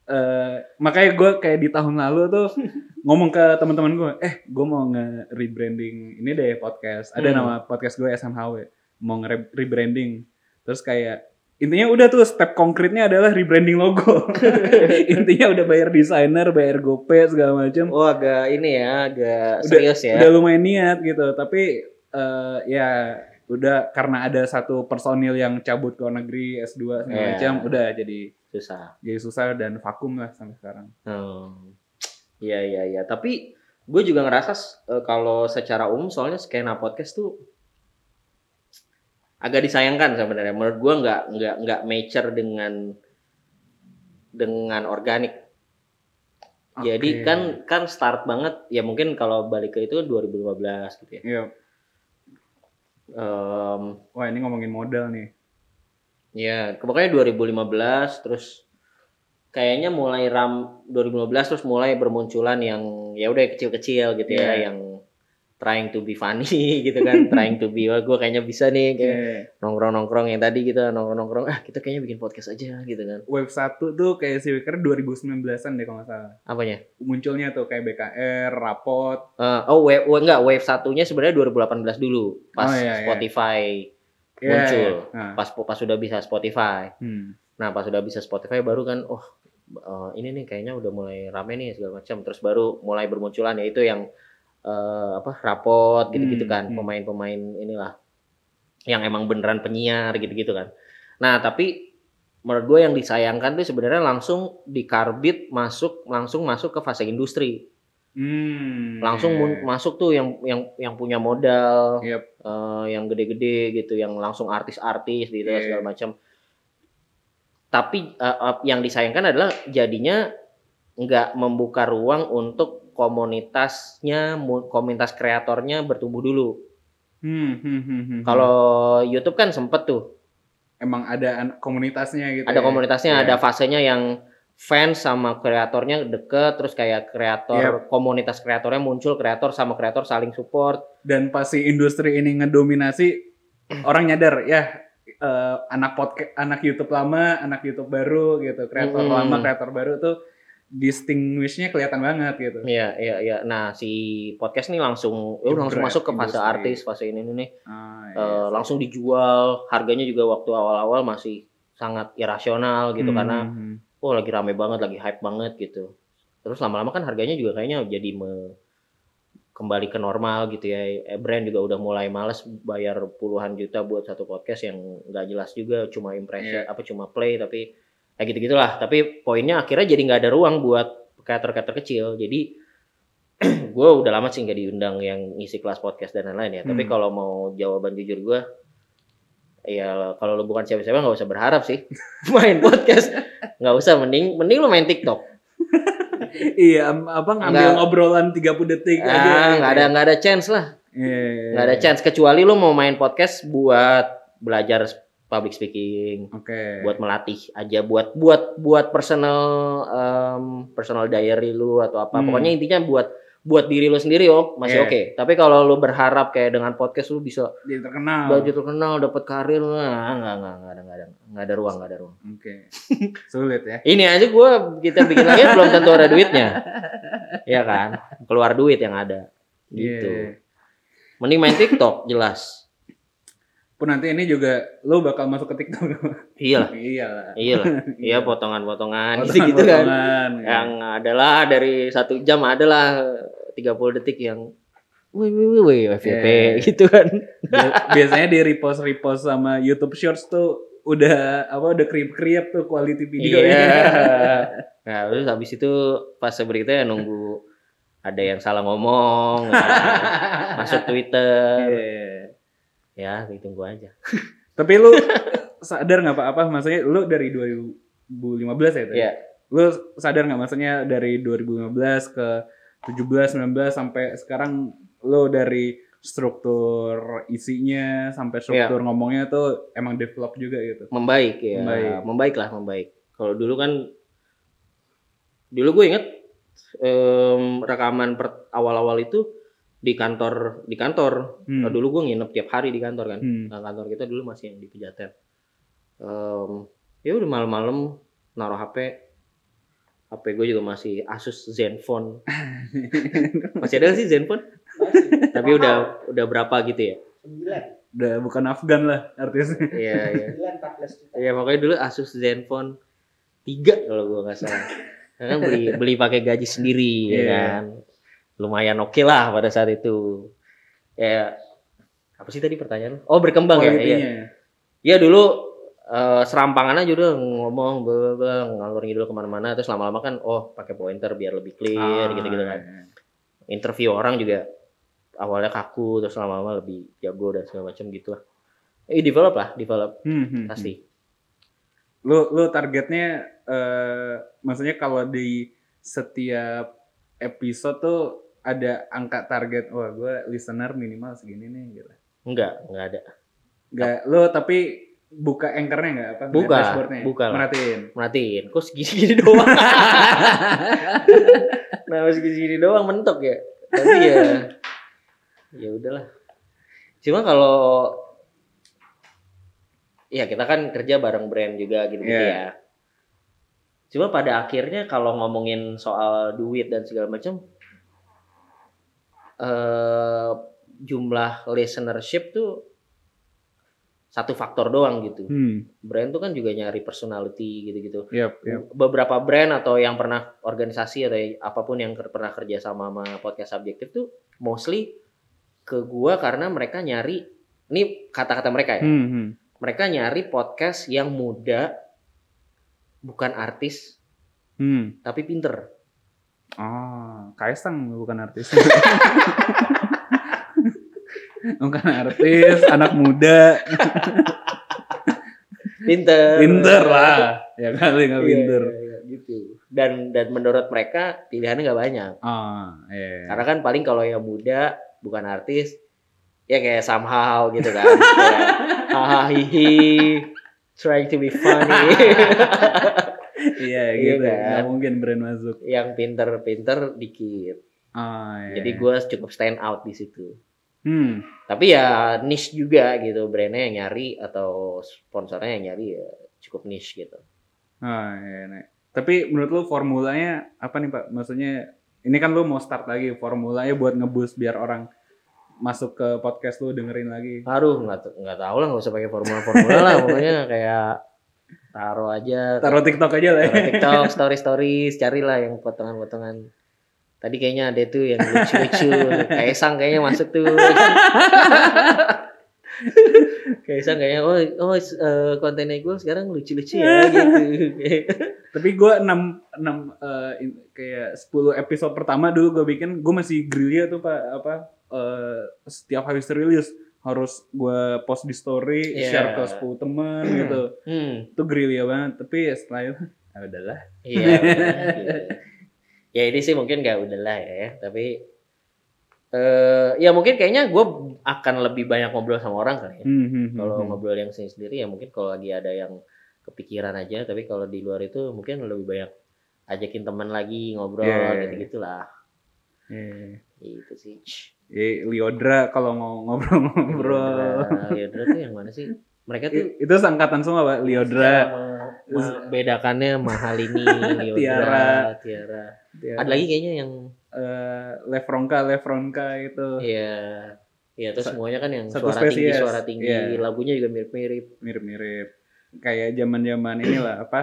eh makanya gue kayak di tahun lalu tuh [LAUGHS] ngomong ke teman-teman gue, eh gue mau nge rebranding ini deh podcast. Ada Hmm. nama podcast gue SMHW mau nge rebranding. Terus kayak intinya udah tuh step konkretnya adalah rebranding logo. [LAUGHS] intinya udah bayar desainer, bayar GoPay segala macam. Oh agak ini ya, agak Udah- serius ya. Udah lumayan niat gitu, tapi eh, ya udah karena ada satu personil yang cabut ke luar negeri S2 segala Iya. macam, udah jadi Susah. jadi susah dan vakum lah sampai sekarang. Hmm. Iya iya iya. Tapi gue juga ngerasa eh, kalau secara umum soalnya skena podcast tuh agak disayangkan sebenarnya. Menurut gue nggak nggak nggak mature dengan dengan organik. Jadi Oke. kan kan start banget ya mungkin kalau balik ke itu 2015 gitu ya. Iya. Em, Wah ini ngomongin modal nih. Ya, pokoknya 2015 terus kayaknya mulai ram 2015 terus mulai bermunculan yang ya udah kecil-kecil gitu ya, Iya. yang trying to be funny [LAUGHS] gitu kan, trying to be wah gue kayaknya bisa nih kayak Iya. nongkrong-nongkrong yang tadi gitu, nongkrong-nongkrong ah kita kayaknya bikin podcast aja gitu kan. Web 1 tuh kayak si Wicker 2019-an deh kalau nggak salah. Apanya? Munculnya tuh kayak BKR, Rapot. Eh, oh, wave, wave enggak, wave satunya sebenarnya 2018 dulu pas Oh, iya, iya. Spotify Iya, muncul. iya. Nah, Pas pas sudah bisa Spotify. hmm. Nah pas udah bisa Spotify baru kan, oh eh, ini nih kayaknya udah mulai rame nih segala macam. Terus baru mulai bermunculan ya itu yang eh, apa rapot gitu-gitu Hmm, kan, hmm. pemain-pemain inilah yang emang beneran penyiar gitu-gitu kan. Nah tapi menurut gue yang disayangkan tuh sebenarnya langsung dikarbit masuk langsung masuk ke fase industri Hmm, langsung iya. mun- masuk tuh yang yang yang punya modal Yep. eh, yang gede-gede gitu yang langsung artis-artis gitu Iya. segala macam tapi eh, eh, yang disayangkan adalah jadinya nggak membuka ruang untuk komunitasnya mu- komunitas kreatornya bertumbuh dulu Hmm, hmm, hmm, hmm. kalau YouTube kan sempet tuh emang ada komunitasnya gitu. ada ya? komunitasnya Iya. ada fasenya yang fans sama kreatornya deket terus kayak kreator komunitas kreatornya muncul kreator sama kreator saling support dan pasti industri ini ngedominasi [CLEARS THROAT] orang nyadar ya eh, anak podcast anak YouTube lama anak YouTube baru gitu kreator Mm-mm. lama kreator baru tuh distinguishnya kelihatan banget gitu Iya, iya, iya. Nah, si podcast nih langsung Jebret langsung masuk ke fase artis, fase ini nih. Ah, iya. Eh, langsung dijual. Harganya juga waktu awal-awal masih sangat irasional gitu Hmm, karena hmm, oh lagi rame banget, lagi hype banget gitu. Terus lama-lama kan harganya juga kayaknya jadi me- kembali ke normal gitu ya. Eh, brand juga udah mulai males bayar puluhan juta buat satu podcast yang nggak jelas juga, cuma impression Iya. apa cuma play tapi kayak gitu gitulah. Tapi poinnya akhirnya jadi nggak ada ruang buat creator-creator kecil. Jadi [CLEARS THROAT] gue udah lama sih nggak diundang yang ngisi kelas podcast dan lain-lain ya. Tapi Hmm. kalau mau jawaban jujur gue, ya kalau lu bukan siapa-siapa nggak usah berharap sih [LAUGHS] main podcast. Nggak usah, mending mending lu main TikTok. iya apa ngambil Nggak. ngobrolan 30 detik aja Ah, gitu nggak ada nggak ada chance lah, Iya, nggak ada chance kecuali lu mau main podcast buat belajar public speaking, oke buat melatih aja, buat buat buat personal em, personal diary lu atau apa. Hmm. Pokoknya intinya buat buat diri lu sendiri oh masih Iya. oke. Tapi kalau lu berharap kayak dengan podcast lu bisa jadi terkenal baju terkenal, dapat karir, nah, nggak nggak nggak ada nggak ada nggak ada ruang nggak ada ruang. oke [LAUGHS] sulit ya Ini aja gua kita bikin lagi belum tentu ada duitnya, ya kan? Keluar duit yang ada, gitu. Iya. Mending main TikTok jelas. Pun nanti ini juga lu bakal masuk ke TikTok. Iya [LAUGHS] lah. iya lah. Iya lah. [LAUGHS] Iya potongan-potongan [LAUGHS] gitu, gitu kan. ya. Yang adalah dari satu jam adalah 30 detik yang wih wih wih wih FYP Iya. gitu kan. Bi- Biasanya di repost repost sama YouTube Shorts tuh udah apa udah kriep kriep tuh quality video Iya. Nah, terus habis itu pas berita ya nunggu ada yang salah ngomong, masuk Twitter. Ya, ditunggu aja. [LAUGHS] Tapi lu sadar nggak pak apa maksudnya lu dari 2015 ya tadi? Iya. Lu sadar nggak maksudnya dari 2015 ke 17 19 sampai sekarang lu dari struktur isinya sampai struktur ngomongnya tuh emang develop juga gitu. Membaik ya. Membaik. Membaik, lah, membaik. Kalau dulu kan dulu gue inget em, rekaman awal-awal itu di kantor di kantor. Hmm. Dulu gue nginep tiap hari di kantor kan. Hmm. Nah, kantor kita dulu masih yang di Pejaten. Em, ya udah malam-malam naruh HP. HP gue juga masih Asus Zenfone. [LAUGHS] masih ada sih Zenfone? Masih. Tapi udah udah berapa gitu ya? Sembilan. Udah bukan Afgan lah artisnya. Iya, iya. Sembilan, empat belas juta. Ya pokoknya dulu Asus Zenfone 3 kalau gua nggak salah. Karena kan beli beli pakai gaji sendiri ya Iya. kan. Lumayan oke lah pada saat itu. Ya apa sih tadi pertanyaan? Oh berkembang ya. Iya. Ya dulu eh, serampangan aja udah ngomong bla ngalur ngidul ke mana-mana terus lama-lama kan oh pakai pointer biar lebih clear Ah, gitu-gitu kan. iya. Interview orang juga awalnya kaku terus lama-lama lebih jago dan segala macam gitu lah. Eh develop lah, develop Hmm, hmm, hmm. pasti. lu lu targetnya eh maksudnya kalau di setiap episode tuh ada angka target wah gue listener minimal segini nih gitu Enggak, enggak ada. Gak lu tapi buka anchornya nggak apa Buka, dashboardnya buka lah. merhatiin Merhatiin, kok segini-gini doang. [LAUGHS] nah, segini-gini doang mentok ya. Tapi ya ya udahlah. Cuma kalau ya kita kan kerja bareng brand juga gitu-gitu Iya. ya. Cuma pada akhirnya kalau ngomongin soal duit dan segala macam eh jumlah listenership tuh satu faktor doang gitu hmm brand tuh kan juga nyari personality gitu-gitu. yep, yep. Beberapa brand atau yang pernah organisasi atau apa pun yang pernah kerja sama sama podcast subjektif tuh mostly ke gua karena mereka nyari ini kata-kata mereka ya. Hmm, hmm. Mereka nyari podcast yang muda bukan artis Hmm. tapi pinter. Ah, Kaisang bukan artis. [LAUGHS] bukan artis, anak muda, Pinter. pinter lah. Ya kali nggak Iya, pinter. iya, iya, gitu. Dan dan menurut mereka pilihannya nggak banyak. Ah, iya. Karena kan paling kalau yang muda bukan artis ya kayak somehow gitu kan. kayak haha hihi trying to be funny. [LAUGHS] Iya [LAUGHS] Iya gitu. kan? Nggak mungkin brand masuk. yang pinter-pinter dikit. Ah, iya. Jadi gue cukup stand out di situ. Hmm. Tapi ya niche juga gitu brandnya yang nyari atau sponsornya yang nyari ya cukup niche gitu. Ah, iya, iya. Tapi menurut lu formulanya apa nih Pak? Maksudnya ini kan lu mau start lagi formulanya buat ngeboost biar orang masuk ke podcast lu dengerin lagi. Aduh nggak nggak tahu lah nggak usah pakai formula-formula lah [LAUGHS] pokoknya kayak taruh aja Taruh TikTok aja lah ya. Taruh TikTok, [LAUGHS] story stories, carilah yang potongan-potongan. Tadi kayaknya ada tuh yang lucu-lucu. Kaisang kayaknya masuk tuh. [LAUGHS] Kaisang kayaknya oh oh eh, kontennya gue sekarang lucu-lucu ya [LAUGHS] gitu. Tapi gue 6 6 eh, in- kayak 10 episode pertama dulu gue bikin gue masih gerilya tuh Pak apa eh, setiap habis rilis harus gue post di story, Iya. share ke 10 teman gitu. hmm, Itu gerilya banget. Tapi setelah itu [LAUGHS] ya udahlah. iya. gitu. [LAUGHS] Ya ini sih mungkin gak udahlah ya, tapi eh ya mungkin kayaknya gue akan lebih banyak ngobrol sama orang kali ya. Hmm, hmm, hmm, Kalau hmm. ngobrol yang sendiri sendiri ya mungkin kalau lagi ada yang kepikiran aja, tapi kalau di luar itu mungkin lebih banyak ajakin teman lagi ngobrol Iya. gitu gitulah. Iya. Itu sih. Eh, Liodra kalau mau ngobrol-ngobrol. Liodra, Liodra tuh yang mana sih? Mereka tuh I- Itu sangkatan semua Pak, Liodra. bedakannya mahal ini [LAUGHS] Liodra, Tiara. Tiara. Ya, Ada lagi kayaknya yang eh, Lefronka, Lefronka itu. ya Iya, terus Sa- semuanya kan yang satu suara tinggi, spesies. suara tinggi, Iya. lagunya juga mirip-mirip. mirip-mirip kayak zaman-zaman inilah apa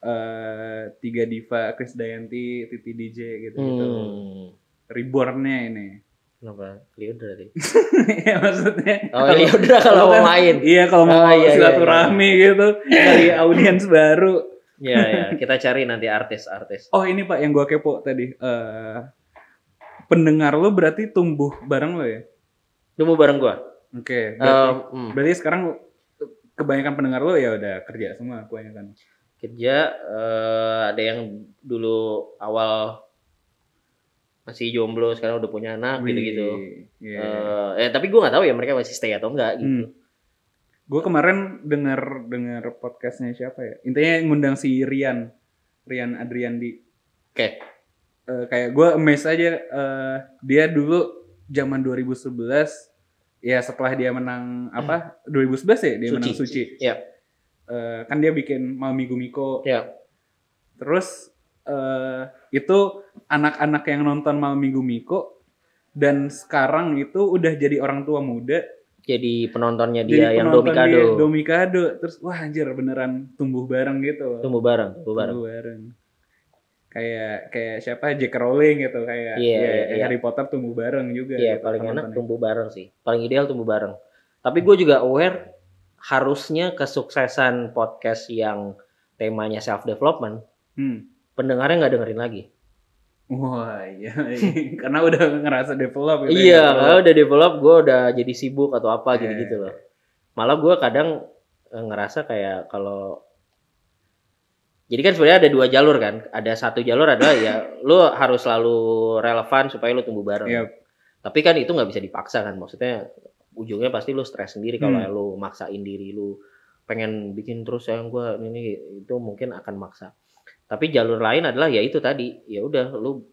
eh tiga diva Chris Dayanti, Titi DJ gitu gitu. Hmm. Reborn-nya ini. Kenapa? Liudra tadi. [LAUGHS] ya maksudnya. Oh, kalau- Liudra kalau kan- mau main. Iya kalau mau Oh, iya, iya, silaturahmi gitu dari audiens baru. Iya, ya, kita cari nanti artis-artis. Oh ini pak yang gua kepo tadi. eh pendengar lo berarti tumbuh bareng lo ya? Tunggu bareng gua. Oke. berarti, Em, hmm. berarti sekarang kebanyakan pendengar lo ya udah kerja semua kebanyakan. kerja eh, ada yang dulu awal masih jomblo sekarang udah punya anak gitu-gitu. Iya. Eh, eh tapi gue nggak tahu ya mereka masih stay atau enggak gitu. Hmm. Gue kemarin denger denger podcastnya siapa ya? Intinya ngundang si Rian, Rian Adriandi. Oke. Eh, kayak gue amazed aja. eh, dia dulu zaman 2011, ya setelah dia menang apa? 2011 ya dia Suci. menang Suci. Iya. Eh, kan dia bikin Mami Gumiko. Ya. Terus eh, itu anak-anak yang nonton Malam Minggu Miko dan sekarang itu udah jadi orang tua muda Jadi penontonnya dia jadi yang penonton Domikado. dia Domikado terus wah anjir beneran tumbuh bareng gitu Tumbuh bareng, tumbuh bareng. tumbuh bareng kayak kayak siapa J.K. Rowling gitu kayak Iya, ya, iya, iya. Harry Potter tumbuh bareng juga Iya, gitu, paling enak tumbuh bareng sih. Paling ideal tumbuh bareng. Tapi gue juga aware harusnya kesuksesan podcast yang temanya self development, hmm. Pendengarnya nggak dengerin lagi. wah iya [LAUGHS] karena udah ngerasa develop gitu iya, ya. kalau udah develop gue udah jadi sibuk atau apa Iya, gitu-gitu loh. Malah gue kadang eh, ngerasa kayak kalau jadi kan sebenarnya ada dua jalur kan. Ada satu jalur adalah ya lu harus selalu relevan supaya lu tumbuh bareng. Iya. Tapi kan itu nggak bisa dipaksa kan. Maksudnya ujungnya pasti lu stres sendiri kalau Hmm. lu maksain diri lu pengen bikin terus yang gua ini itu mungkin akan maksa. Tapi jalur lain adalah ya itu tadi. Ya udah lu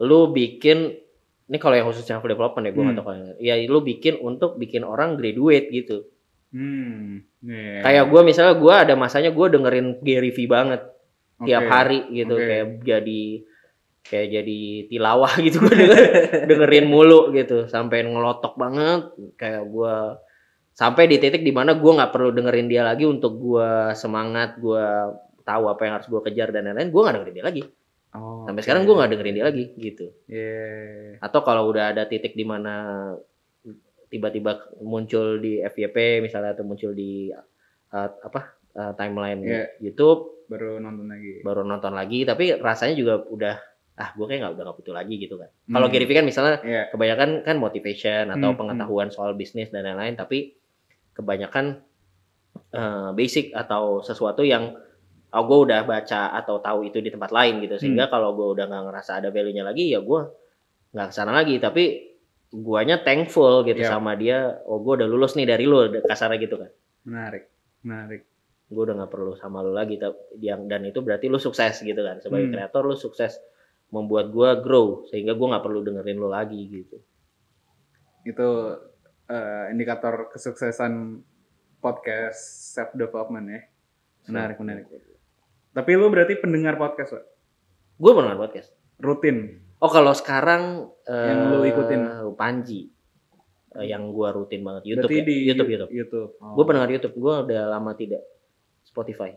lu bikin ini kalau yang khusus self development ya gua nggak Hmm. tahu kalau ya lu bikin untuk bikin orang graduate gitu. hmm. Iya. Kayak gua misalnya gua ada masanya gua dengerin Gary V banget tiap Oke. hari gitu Oke. kayak jadi kayak jadi tilawah gitu gue denger, [LAUGHS] dengerin mulu gitu sampai ngelotok banget kayak gua sampai di titik di mana gua nggak perlu dengerin dia lagi untuk gua semangat gua tahu apa yang harus gua kejar dan lain-lain gua nggak dengerin dia lagi Oh, sampai oke. sekarang gua nggak dengerin dia lagi gitu Iya. atau kalau udah ada titik di mana tiba-tiba muncul di FYP misalnya atau muncul di uh, apa uh, timeline Iya. YouTube baru nonton lagi baru nonton lagi tapi rasanya juga udah ah gue kayak nggak udah nggak butuh lagi gitu kan kalau Hmm. Gary Vee kan misalnya Iya. kebanyakan kan motivation atau Hmm, pengetahuan soal bisnis dan lain-lain tapi kebanyakan eh, basic atau sesuatu yang oh, gue udah baca atau tahu itu di tempat lain gitu. Sehingga kalau gue udah nggak ngerasa ada value-nya lagi ya gue nggak ke sana lagi. Tapi guanya thankful gitu Iya. sama dia oh gue udah lulus nih dari lu kasarnya gitu kan. Menarik menarik. Gue udah nggak perlu sama lu lagi tapi yang dan itu berarti lu sukses gitu kan. Sebagai Hmm. kreator lu sukses membuat gue grow sehingga gue nggak perlu dengerin lu lagi gitu. Itu eh, indikator kesuksesan podcast self development ya menarik menarik tapi lu berarti pendengar podcast Pak? gue pernah podcast. Rutin? Oh kalau sekarang Yang eh, lu ikutin? Panji. Eh, yang gue rutin banget. YouTube berarti ya? di YouTube YouTube. YouTube. Oh. gue pendengar YouTube. Gue udah lama tidak. Spotify.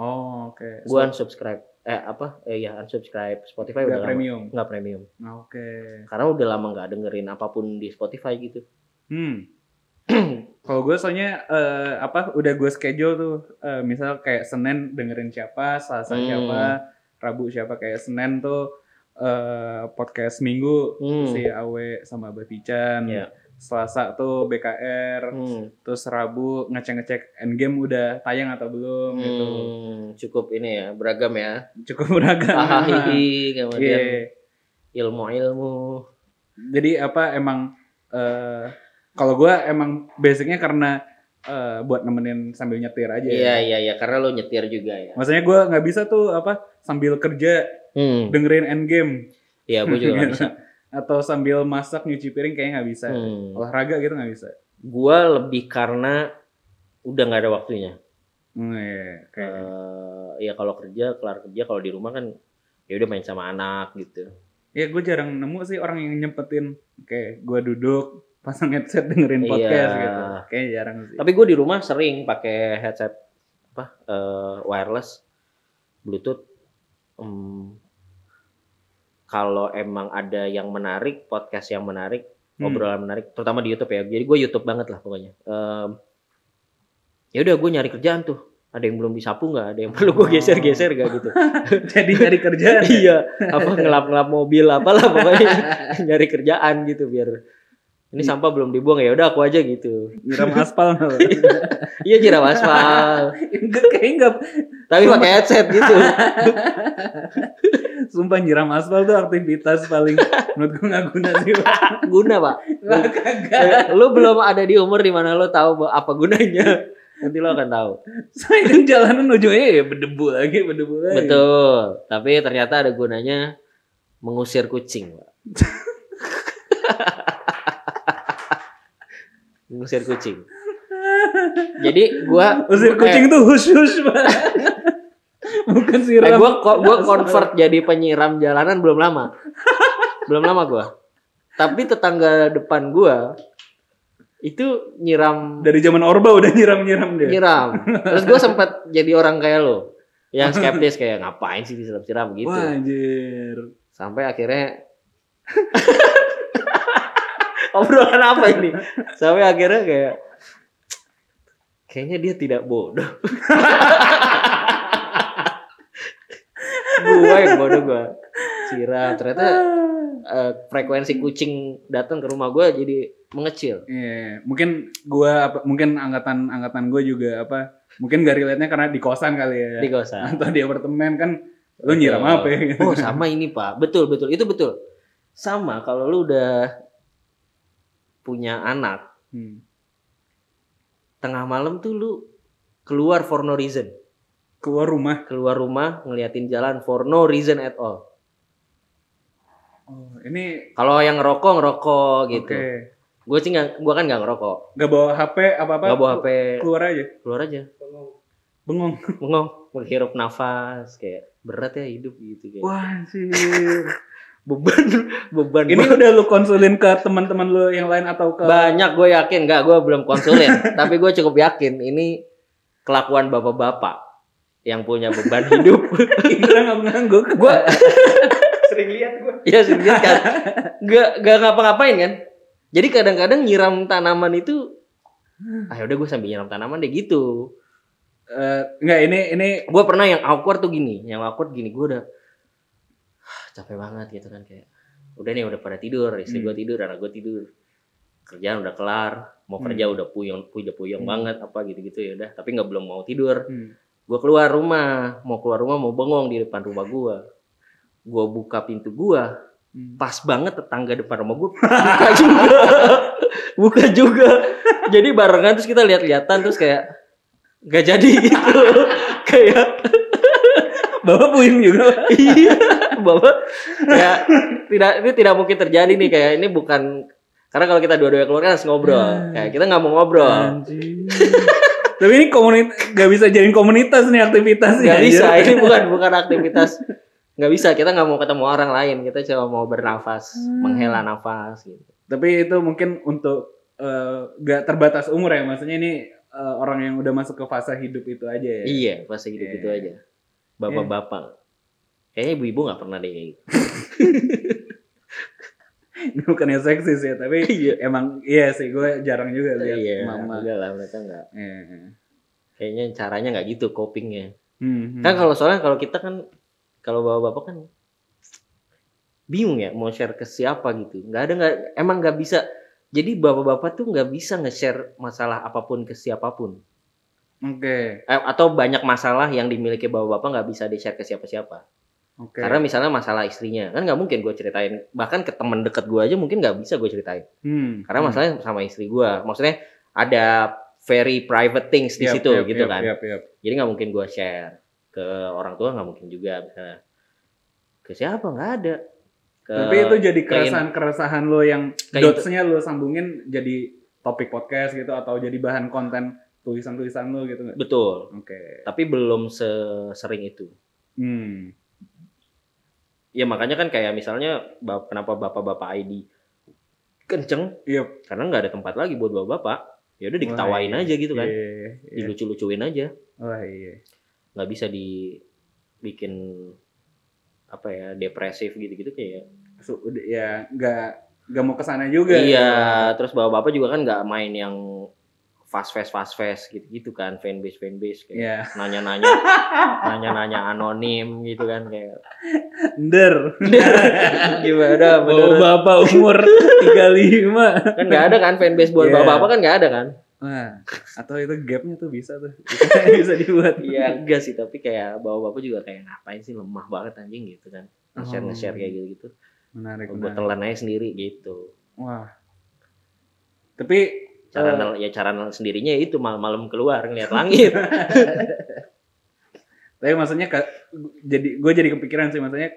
Oh oke. Gue unsubscribe. Eh apa? Eh ya unsubscribe Spotify Nggak udah lama. premium? Nggak premium. Oke. Karena udah lama nggak dengerin apa pun di Spotify gitu. Hmm [CLEARS THROAT] kalau gue soalnya eh, apa udah gue schedule tuh eh, misal kayak Senin dengerin siapa Selasa Hmm. siapa Rabu siapa kayak Senin tuh eh, podcast Minggu Hmm. si Awe sama Batican Iya. Selasa tuh BKR hmm. terus Rabu ngecek-ngecek Endgame udah tayang atau belum gitu Hmm, cukup ini ya beragam ya cukup beragam hahaha [LAUGHS] Iya. kemudian ilmu-ilmu jadi apa emang eh kalau gue emang basicnya karena eh, buat nemenin sambil nyetir aja iya iya iya. Karena lo nyetir juga ya. Maksudnya gue nggak bisa tuh apa sambil kerja hmm. dengerin Endgame. Iya gue juga nggak bisa. [LAUGHS] Atau sambil masak nyuci piring kayaknya nggak bisa. Hmm. olahraga gitu nggak bisa. Gue lebih karena udah nggak ada waktunya. Hmm, iya, kayak Eh, ya kalau kerja kelar kerja kalau di rumah kan ya udah main sama anak gitu. Ya gue jarang nemu sih orang yang nyempetin. Kayak gue duduk pasang headset dengerin Iya. podcast gitu. Kayaknya jarang sih. Tapi gue di rumah sering pakai headset apa eh, wireless, bluetooth. Hmm, kalau emang ada yang menarik, podcast yang menarik, Hmm. obrolan menarik, terutama di YouTube ya. Jadi gue YouTube banget lah pokoknya. Em, ya udah gue nyari kerjaan tuh. Ada yang belum disapu nggak? Ada yang perlu gue Oh. geser-geser gak gitu? [LAUGHS] Jadi nyari kerjaan. ya? iya, apa ngelap-ngelap mobil apalah pokoknya [LAUGHS] nyari kerjaan gitu biar ini sampah belum dibuang ya udah aku aja gitu. Nyiram [LAUGHS] aspal? Iya jiram aspal. Enggak kayak enggak. tapi pakai headset gitu. [LAUGHS] Sumpah nyiram aspal tuh aktivitas paling menurut gue nggak guna sih. Pak. [LAUGHS] Guna, Pak. Kagak. Eh, lu belum ada di umur di mana lu tahu apa gunanya. Nanti lo akan tahu. Saya kan jalanan ujungnya ya berdebu lagi, berdebu lagi. Betul. Tapi ternyata ada gunanya mengusir kucing, Pak. Mengusir kucing. Jadi gua Usir kucing tuh hush, Pak. Bukan siram. eh, gua gua convert jadi penyiram jalanan belum lama. belum lama gua. Tapi tetangga depan gua itu nyiram Dari zaman Orba udah nyiram-nyiram dia. nyiram. Terus gue [LAUGHS] sempat jadi orang kayak lo, yang skeptis kayak ngapain sih disiram-siram gitu. Wah, anjir. Sampai akhirnya [LAUGHS] obrolan apa ini? Sampai akhirnya kayak kayaknya dia tidak bodoh. gua yang bodoh gua siram ternyata eh, frekuensi kucing datang ke rumah gua jadi mengecil. Iya, mungkin gua apa- mungkin angkatan angkatan gue juga apa? Mungkin gak relate-nya karena di kosan kali ya. di kosan. Atau di apartemen kan lu nyiram apa ya? Oh sama ini pak, betul betul itu betul. Sama kalau lu udah punya anak Hmm. tengah malam tuh lu keluar for no reason, Keluar rumah. keluar rumah ngeliatin jalan for no reason at all. Oh, ini Kalau yang ngerokok ngerokok gitu. Oke. Gue sih nggak, gue kan nggak ngerokok, Gak bawa HP apa-apa. nggak bawa HP, Keluar aja. keluar aja, Bengong. bengong, menghirup nafas kayak berat ya hidup gitu kayak Wah, anjir. Beban [LAUGHS] beban Ini banget. udah lu konsulin ke teman-teman lu yang lain atau ke banyak gue yakin. Nggak gue belum konsulin. [LAUGHS] Tapi gue cukup yakin ini kelakuan bapak-bapak yang punya beban hidup. [LAUGHS] Indra ngangguk-ngangguk. gue Sering lihat gue. ya sih kan. Gak gak ngapa-ngapain kan. Jadi kadang-kadang nyiram tanaman itu ah udah gue sambil nyiram tanaman deh gitu. Eh, enggak ini ini gue pernah yang awkward tuh gini. Yang awkward gini gue udah "Ah, capek banget gitu kan kayak udah nih udah pada tidur istri Hmm. gue tidur anak gue tidur kerjaan udah kelar mau kerja udah puyeng udah puyeng Hmm. banget apa gitu gitu ya udah tapi nggak belum mau tidur Hmm. gue keluar rumah mau keluar rumah mau bengong di depan rumah gue gue buka pintu gue Hmm. pas banget tetangga depan rumah gue buka [LAUGHS] juga buka juga jadi barengan terus kita lihat-lihatan terus kayak gak jadi gitu [LAUGHS] kayak Bapak puyeng juga. [LAUGHS] Iya bahwa ya tidak ini tidak mungkin terjadi nih kayak ini bukan karena kalau kita dua-dua keluar kan harus ngobrol kayak kita nggak mau ngobrol. Tapi ini komunitas gak bisa jadi komunitas nih aktivitasnya. nggak bisa anjir. [LAUGHS] ini bukan bukan aktivitas nggak bisa kita nggak mau ketemu orang lain kita cuma mau bernafas menghela nafas gitu Tapi itu mungkin untuk eh, gak terbatas umur ya. Maksudnya ini eh, orang yang udah masuk ke fase hidup itu aja ya. iya pas gitu gitu Iya. aja bapak-bapak kayaknya ibu-ibu nggak pernah deh [LAUGHS] Ini bukannya seksis ya, tapi Iya. emang iya sih gue jarang juga lihat iya mama. enggak lah mereka nggak Iya, iya. kayaknya caranya nggak gitu copingnya Hmm, hmm. kan kalau soalnya kalau kita kan kalau bapak-bapak kan bingung ya mau share ke siapa gitu nggak ada nggak emang nggak bisa jadi bapak-bapak tuh nggak bisa nge-share masalah apa pun ke siapa pun Oke, Eh, atau banyak masalah yang dimiliki bapak-bapak nggak bisa di-share ke siapa-siapa. Oke. karena misalnya masalah istrinya kan nggak mungkin gue ceritain. Bahkan ke teman dekat gue aja mungkin nggak bisa gue ceritain. Hmm, karena hmm. masalahnya sama istri gue maksudnya ada very private things di Yap, situ yap, gitu yap, kan. yap, yap. jadi nggak mungkin gue share ke orang tua nggak mungkin juga. Misalnya ke siapa? Nggak ada. Ke, Tapi itu jadi keresahan-keresahan lo yang dotsnya lo sambungin jadi topik podcast gitu atau jadi bahan konten tulisan-tulisan lo gitu nggak? betul Oke. tapi belum sesering itu Hmm. ya makanya kan kayak misalnya kenapa bapak-bapak ID kenceng Iya. karena nggak ada tempat lagi buat bapak-bapak. Ya udah diketawain Wah, iya. aja gitu kan. Iya, iya. Dilucu-lucuin aja. Wah, iya. nggak bisa dibikin apa ya depresif gitu-gitu kayak So, udah ya nggak nggak mau ke sana juga. iya terus bapak bapak juga kan nggak main yang fast fast fast fast gitu gitu kan fanbase fanbase kayak Iya. nanya nanya nanya nanya anonim gitu kan kayak Nder. [LAUGHS] gimana Bawa menurut bapak umur 35. kan nggak ada kan fanbase buat Iya. bapak bapak kan nggak ada kan Wah, atau itu gapnya tuh bisa tuh. Bisa, [LAUGHS] bisa dibuat. iya enggak sih tapi kayak bapak bapak juga kayak ngapain sih lemah banget anjing gitu kan nge-share Oh. nge-share kayak gitu gitu Menarik, gue menarik. telan aja sendiri gitu Wah. Tapi cara Eh. nel- ya cara nel sendirinya itu malam-malam keluar ngeliat langit. [LAUGHS] Tapi maksudnya jadi gue jadi kepikiran sih maksudnya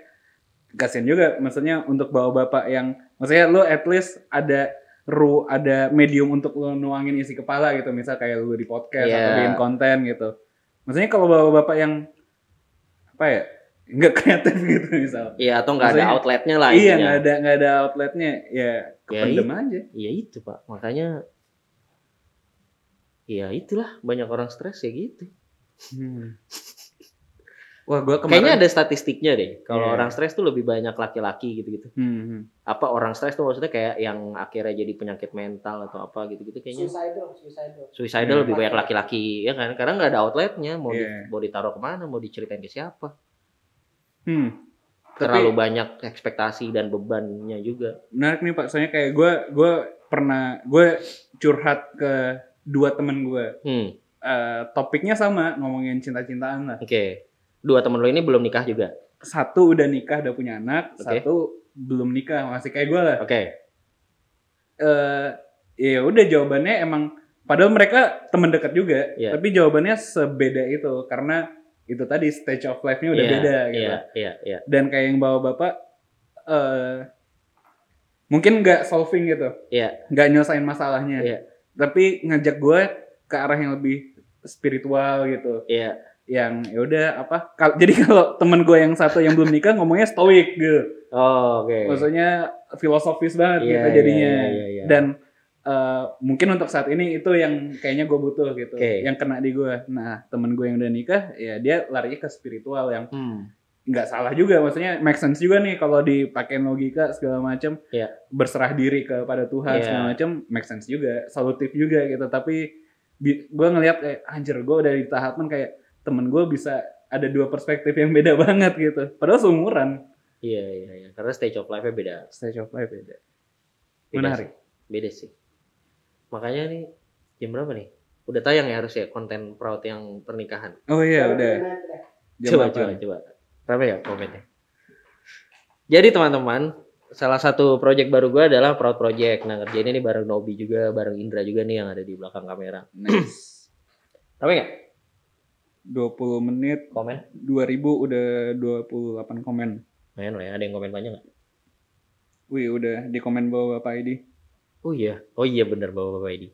kasian juga maksudnya untuk bawa bapak yang maksudnya lu at least ada ru ada medium untuk lu nuangin isi kepala gitu misal kayak lu di podcast Iya. atau bikin konten gitu. Maksudnya kalau bawa bapak yang apa ya nggak [LAUGHS] kreatif gitu misal. Iya atau nggak ada outletnya lah iya nggak ada nggak ada outletnya ya kependem aja. Iya itu pak. Makanya Iya itulah banyak orang stres ya gitu. Hmm. wah gue kemarin Kayaknya ada statistiknya deh. Kalau Iya. orang stres tuh lebih banyak laki-laki gitu-gitu. Hmm, hmm. Apa orang stres tuh maksudnya kayak yang akhirnya jadi penyakit mental atau apa gitu-gitu kayaknya. Suicidal, suicidal. Suicidal Iya. lebih banyak laki-laki ya kan karena nggak ada outletnya mau di- Iya. mau ditaruh ke mana mau diceritain ke siapa. Hmm. Tapi- Terlalu banyak ekspektasi dan bebannya juga. menarik nih pak soalnya kayak gue gue pernah gue curhat ke dua temen gue Hmm Eh, topiknya sama ngomongin cinta-cintaan lah oke. Dua temen lo ini belum nikah juga. satu udah nikah udah punya anak Oke. satu belum nikah masih kayak gue lah Oke. eh ya udah jawabannya emang padahal mereka temen dekat juga Iya. tapi jawabannya sebeda itu karena itu tadi stage of life-nya udah Iya, beda gitu Iya iya iya. dan kayak yang bawa bapak eh mungkin nggak solving gitu Iya. nggak nyelesain masalahnya Iya. Tapi ngajak gue ke arah yang lebih spiritual gitu Iya. yang ya udah apa kal- [LAUGHS] jadi kalau temen gue yang satu yang belum nikah ngomongnya stoik gitu Oh, oke. maksudnya filosofis banget Iya, gitu iya, jadinya iya, iya, iya. dan eh, mungkin untuk saat ini itu yang kayaknya gue butuh gitu Oke. yang kena di gue nah temen gue yang udah nikah ya dia larinya ke spiritual yang Hmm. Nggak salah juga maksudnya make sense juga nih kalau dipakein logika segala macam Iya. berserah diri kepada Tuhan Iya. segala macam make sense juga solutif juga gitu tapi gue ngelihat kayak anjir gue udah di tahapan kayak temen gue bisa ada dua perspektif yang beda [LAUGHS] banget gitu padahal seumuran Iya, iya, iya. Karena stage of life-nya beda. stage of life beda Beda menarik sih. Beda sih. Makanya nih, jam berapa nih? Udah tayang ya harus ya konten proud yang pernikahan. oh iya udah Jam Coba, coba, coba. Rame ya komennya. Jadi teman-teman, salah satu project baru gue adalah Proud Project. Nah, ngerjain ini bareng Nobi juga, bareng Indra juga nih yang ada di belakang kamera. nice [CLEARS THROAT] Rame nggak? 20 menit Komen? 2000 udah 28 komen Main lah ya, ada yang komen banyak nggak? wih udah di komen bawah bapak ID Oh iya, oh iya bener bawa bapak ini.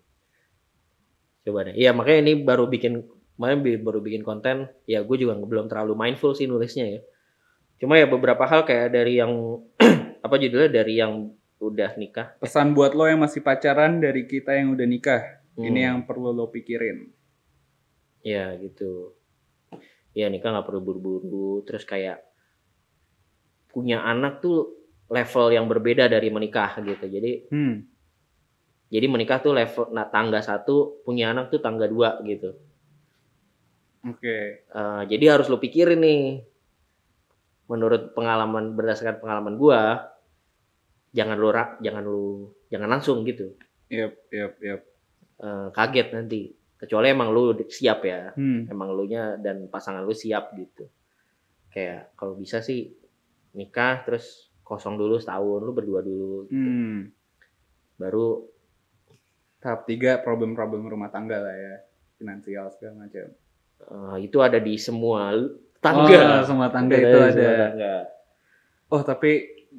Coba deh. Iya makanya ini baru bikin, kemarin baru bikin konten. Ya gue juga belum terlalu mindful sih nulisnya ya. Cuma ya beberapa hal kayak dari yang [CLEARS THROAT] apa judulnya dari yang udah nikah. pesan buat lo yang masih pacaran dari kita yang udah nikah ini Hmm. yang perlu lo pikirin Ya gitu. Ya nikah nggak perlu buru-buru. Terus kayak punya anak tuh level yang berbeda dari menikah gitu. Jadi hmm jadi menikah tuh level nah, tangga satu, punya anak tuh tangga dua gitu. Oke Eh, jadi harus lo pikirin nih. Menurut pengalaman berdasarkan pengalaman gua, jangan ra- jangan lu jangan langsung gitu. yep yep yep Eh, kaget nanti. Kecuali emang lu siap ya. hmm Emang lu nya dan pasangan lu siap gitu. Kayak kalau bisa sih nikah terus kosong dulu setahun lu berdua dulu hmm baru tahap tiga problem-problem rumah tangga lah ya finansial segala macam eh, itu ada di semua oh, tangga. semua tangga itu ada tangga. oh tapi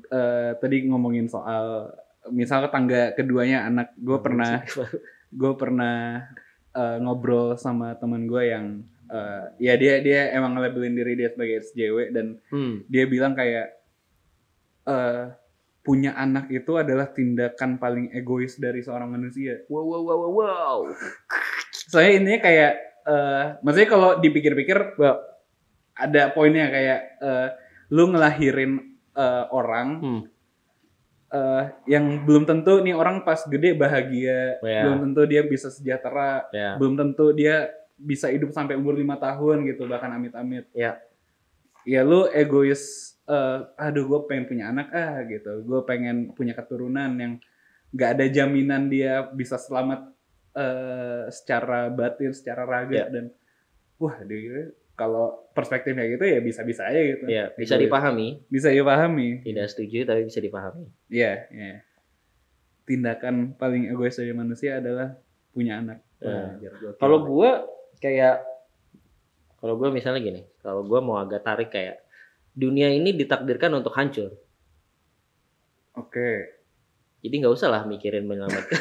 eh, tadi ngomongin soal misal tangga keduanya anak gue pernah [LAUGHS] gue pernah eh, ngobrol sama teman gue yang eh, ya dia dia emang labelin diri dia sebagai SJW dan Hmm. dia bilang kayak eh punya anak itu adalah tindakan paling egois dari seorang manusia. Wow wow wow wow. wow. Soalnya intinya kayak eh maksudnya kalau dipikir-pikir well, ada poinnya kayak eh, lu ngelahirin eh, orang Hmm. eh, yang belum tentu nih orang pas gede bahagia, Ya. belum tentu dia bisa sejahtera, Ya. belum tentu dia bisa hidup sampai umur lima tahun gitu bahkan amit-amit. Ya. Ya lu egois, eh, aduh gue pengen punya anak ah gitu, gue pengen punya keturunan yang nggak ada jaminan dia bisa selamat eh, secara batin, secara raga Ya. dan wah dia kalau perspektifnya gitu ya bisa-bisa aja gitu. Ya, bisa Egois. dipahami. Bisa dipahami. Tidak setuju tapi bisa dipahami. Iya, iya. Tindakan paling egois dari manusia adalah punya anak. Ya. Anjir, gokil. Kalau gua kayak kalau gua misalnya gini, kalau gua mau agak tarik kayak dunia ini ditakdirkan untuk hancur. Oke. Jadi nggak usah lah mikirin menyelamatkan. [LAUGHS]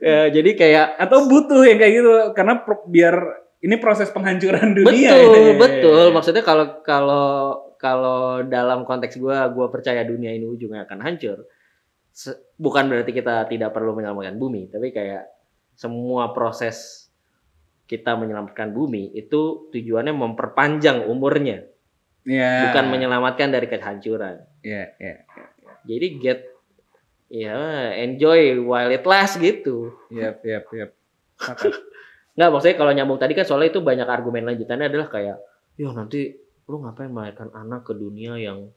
ya, jadi kayak Atau butuh yang kayak gitu karena pro- biar ini proses penghancuran dunia. betul, ya. betul. Maksudnya kalau kalau kalau dalam konteks gua, gua percaya dunia ini ujungnya akan hancur. Se- Bukan berarti kita tidak perlu menyelamatkan bumi, tapi kayak semua proses kita menyelamatkan bumi itu tujuannya memperpanjang umurnya, Iya. bukan menyelamatkan dari kehancuran. Iya, iya. Jadi get ya enjoy while it lasts gitu. Iya, iya, iya. [LAUGHS] Nggak, maksudnya kalau nyambung tadi kan soalnya itu banyak argumen lanjutannya adalah kayak, ya nanti lu ngapain melahirkan anak ke dunia yang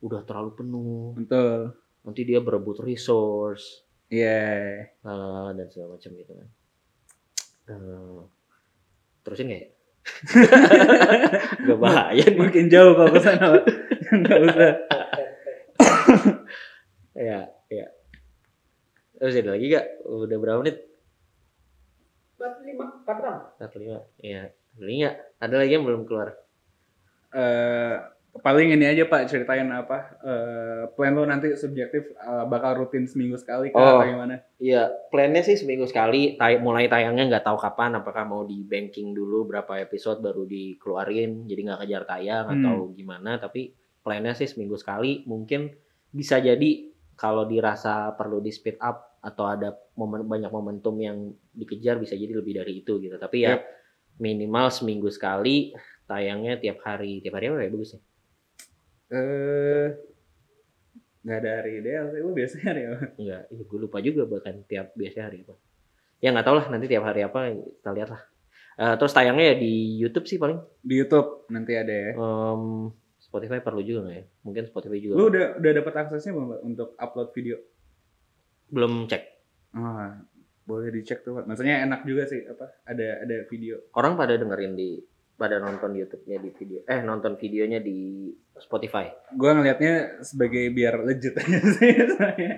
udah terlalu penuh, Betul. nanti dia berebut resource, Iya. lalala, dan segala macam gitu kan. Eh, terusin nggak ya? [LAUGHS] Gak bahaya nih. Makin jauh kalau ke sana. Nggak usah. [LAUGHS] Ya, ya. Terus ada lagi gak? Udah berapa menit? 45, 46. 45. Iya. Ada nggak? Ada lagi yang belum keluar? Eh, paling ini aja Pak ceritain apa eh, plan lo nanti subjektif eh, bakal rutin seminggu sekali kah Oh. atau gimana? Iya, plannya sih seminggu sekali. tay- mulai tayangnya nggak tahu kapan. Apakah mau di banking dulu berapa episode baru dikeluarin, jadi nggak kejar tayang Hmm. atau gimana. Tapi plannya sih seminggu sekali. Mungkin bisa jadi kalau dirasa perlu di speed up atau ada momen banyak momentum yang dikejar bisa jadi lebih dari itu gitu. Tapi ya Yep. minimal seminggu sekali tayangnya tiap hari. Tiap hari apa ya bagusnya? Eh nggak ada hari ideal sih, lu biasanya hari apa? Enggak, iya, gue lupa juga bahkan tiap biasanya hari apa. Ya nggak tahu lah nanti tiap hari apa kita lihat lah. Eh, terus tayangnya ya di YouTube sih paling. Di YouTube nanti ada ya. Em, Spotify perlu juga nggak ya? Mungkin Spotify juga. Lu udah udah dapat aksesnya belum untuk upload video? Belum cek. Ah, boleh dicek tuh. Maksudnya enak juga sih apa? Ada ada video. Orang pada dengerin di pada nonton YouTube-nya di video eh nonton videonya di Spotify. Gua ngelihatnya sebagai biar legit [LAUGHS] aja sih.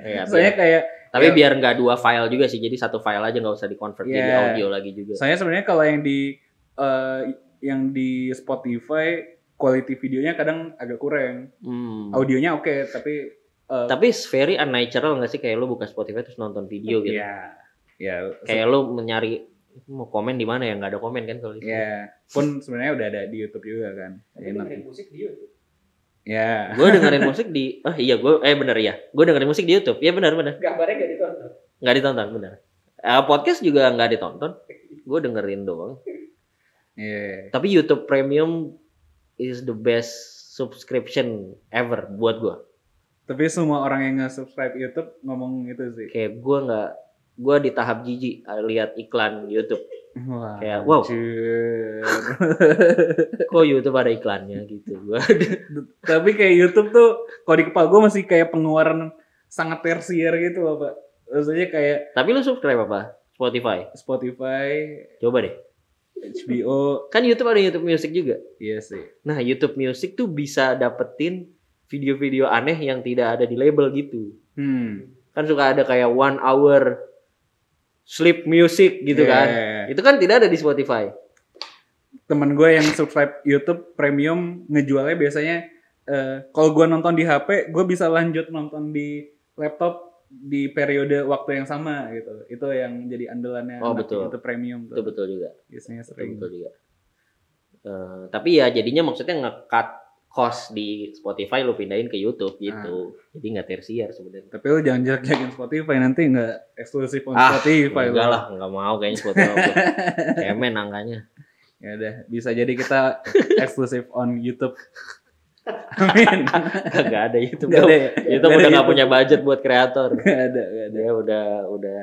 Iya, Soalnya kayak Tapi Ya. biar nggak dua file juga sih. Jadi satu file aja nggak usah di-convert jadi Iya. audio lagi juga. Saya sebenarnya kalau yang di eh, yang di Spotify quality videonya kadang agak kurang. Hmm. Audionya oke, tapi eh, Tapi very unnatural nggak sih kayak lu buka Spotify terus nonton video gitu. ya ya Kayak lu mencari mau komen di mana ya nggak ada komen kan kalau di ya pun sebenarnya udah ada di YouTube juga kan. Tapi Enak. dengerin musik di YouTube. Ya. gue dengerin musik di oh iya gue eh bener ya gue dengerin musik di YouTube iya benar benar Gambarnya gak ditonton. nggak ditonton benar Eh, podcast juga nggak ditonton gue dengerin doang Iya. tapi YouTube Premium is the best subscription ever buat gue Tapi semua orang yang nge-subscribe YouTube ngomong itu sih. kayak gue nggak gue di tahap jijik eh, lihat iklan YouTube Wah. Kayak, wow. [LAUGHS] kok YouTube ada iklannya gitu [LAUGHS] Tapi kayak YouTube tuh kalau di kepala gue masih kayak pengeluaran sangat tersier gitu loh, Pak. Maksudnya kayak tapi lu subscribe apa Spotify Spotify, coba deh HBO, kan YouTube ada YouTube Music juga iya sih. Nah, YouTube Music tuh bisa dapetin video-video aneh yang tidak ada di label gitu. Hmm. Kan suka ada kayak one hour sleep music gitu Iya, kan. iya, iya. Itu kan tidak ada di Spotify. Temen gue yang subscribe YouTube Premium ngejualnya biasanya eh, kalau gue nonton di HP, gue bisa lanjut nonton di laptop di periode waktu yang sama gitu. Itu yang jadi andalannya Oh, betul. YouTube Premium Itu tuh. betul juga. Biasanya Itu sering. betul juga. Eh, tapi ya jadinya maksudnya nge-cut cost di Spotify lu pindahin ke YouTube gitu. Jadi nggak tersier sebenarnya. Tapi lu jangan jelek-jelekin Spotify nanti nggak eksklusif on Ah, Spotify. enggak lah, enggak mau kayaknya Spotify. gua. [LAUGHS] Cemen angkanya. Ya udah, bisa jadi kita eksklusif on YouTube. Amin. Enggak ada YouTube. Nggak ada ya? YouTube Nggak ada udah nggak YouTube. punya budget buat kreator. [LAUGHS] Nggak ada, nggak ada. Dia udah udah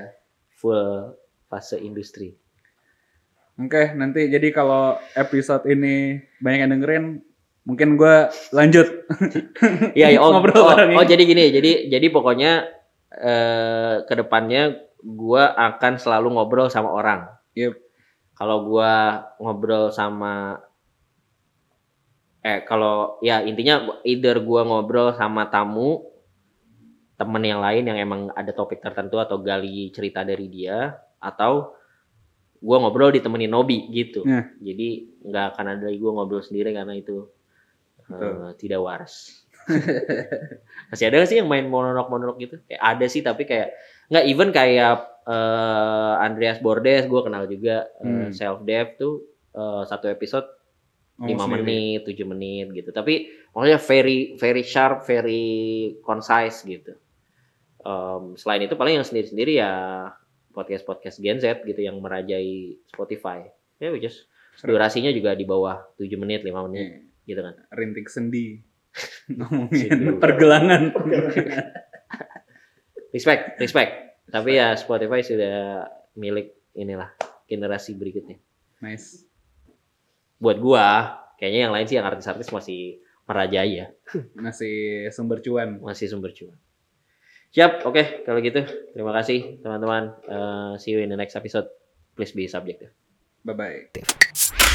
full fase industri. Oke, nanti jadi kalau episode ini banyak yang dengerin, mungkin gua lanjut. [LAUGHS] Iya, iya, oh, Ngobrol oh, oh, jadi gini, jadi jadi pokoknya eh ke depannya gua akan selalu ngobrol sama orang. Yep. Kalau gua ngobrol sama eh kalau ya intinya either gua ngobrol sama tamu temen yang lain yang emang ada topik tertentu atau gali cerita dari dia atau gua ngobrol ditemenin Nobi gitu. Nah. Jadi nggak akan ada lagi gua ngobrol sendiri karena itu eh, tidak waras. [LAUGHS] Masih ada gak sih yang main monolog-monolog gitu? Kayak ada sih tapi kayak nggak even kayak eh, Andreas Bordes gue kenal juga Hmm. self dev tuh eh, satu episode Ngomong 5 sendiri. menit, 7 menit gitu. Tapi maksudnya very very sharp, very concise gitu. Em, selain itu paling yang sendiri-sendiri ya podcast-podcast Gen Z gitu yang merajai Spotify. Ya which is durasinya juga di bawah 7 menit, 5 menit Iya, gitu kan. rintik sendi. [LAUGHS] Ngomongin pergelangan. [LAUGHS] Respect, respect. Tapi ya Spotify sudah milik inilah generasi berikutnya. nice. Buat gua, kayaknya yang lain sih yang artis-artis masih merajai ya, Masih sumber cuan. masih sumber cuan. Siap, oke kalau gitu. Terima kasih teman-teman. Eh, see you in the next episode. Please be subjective. Bye bye.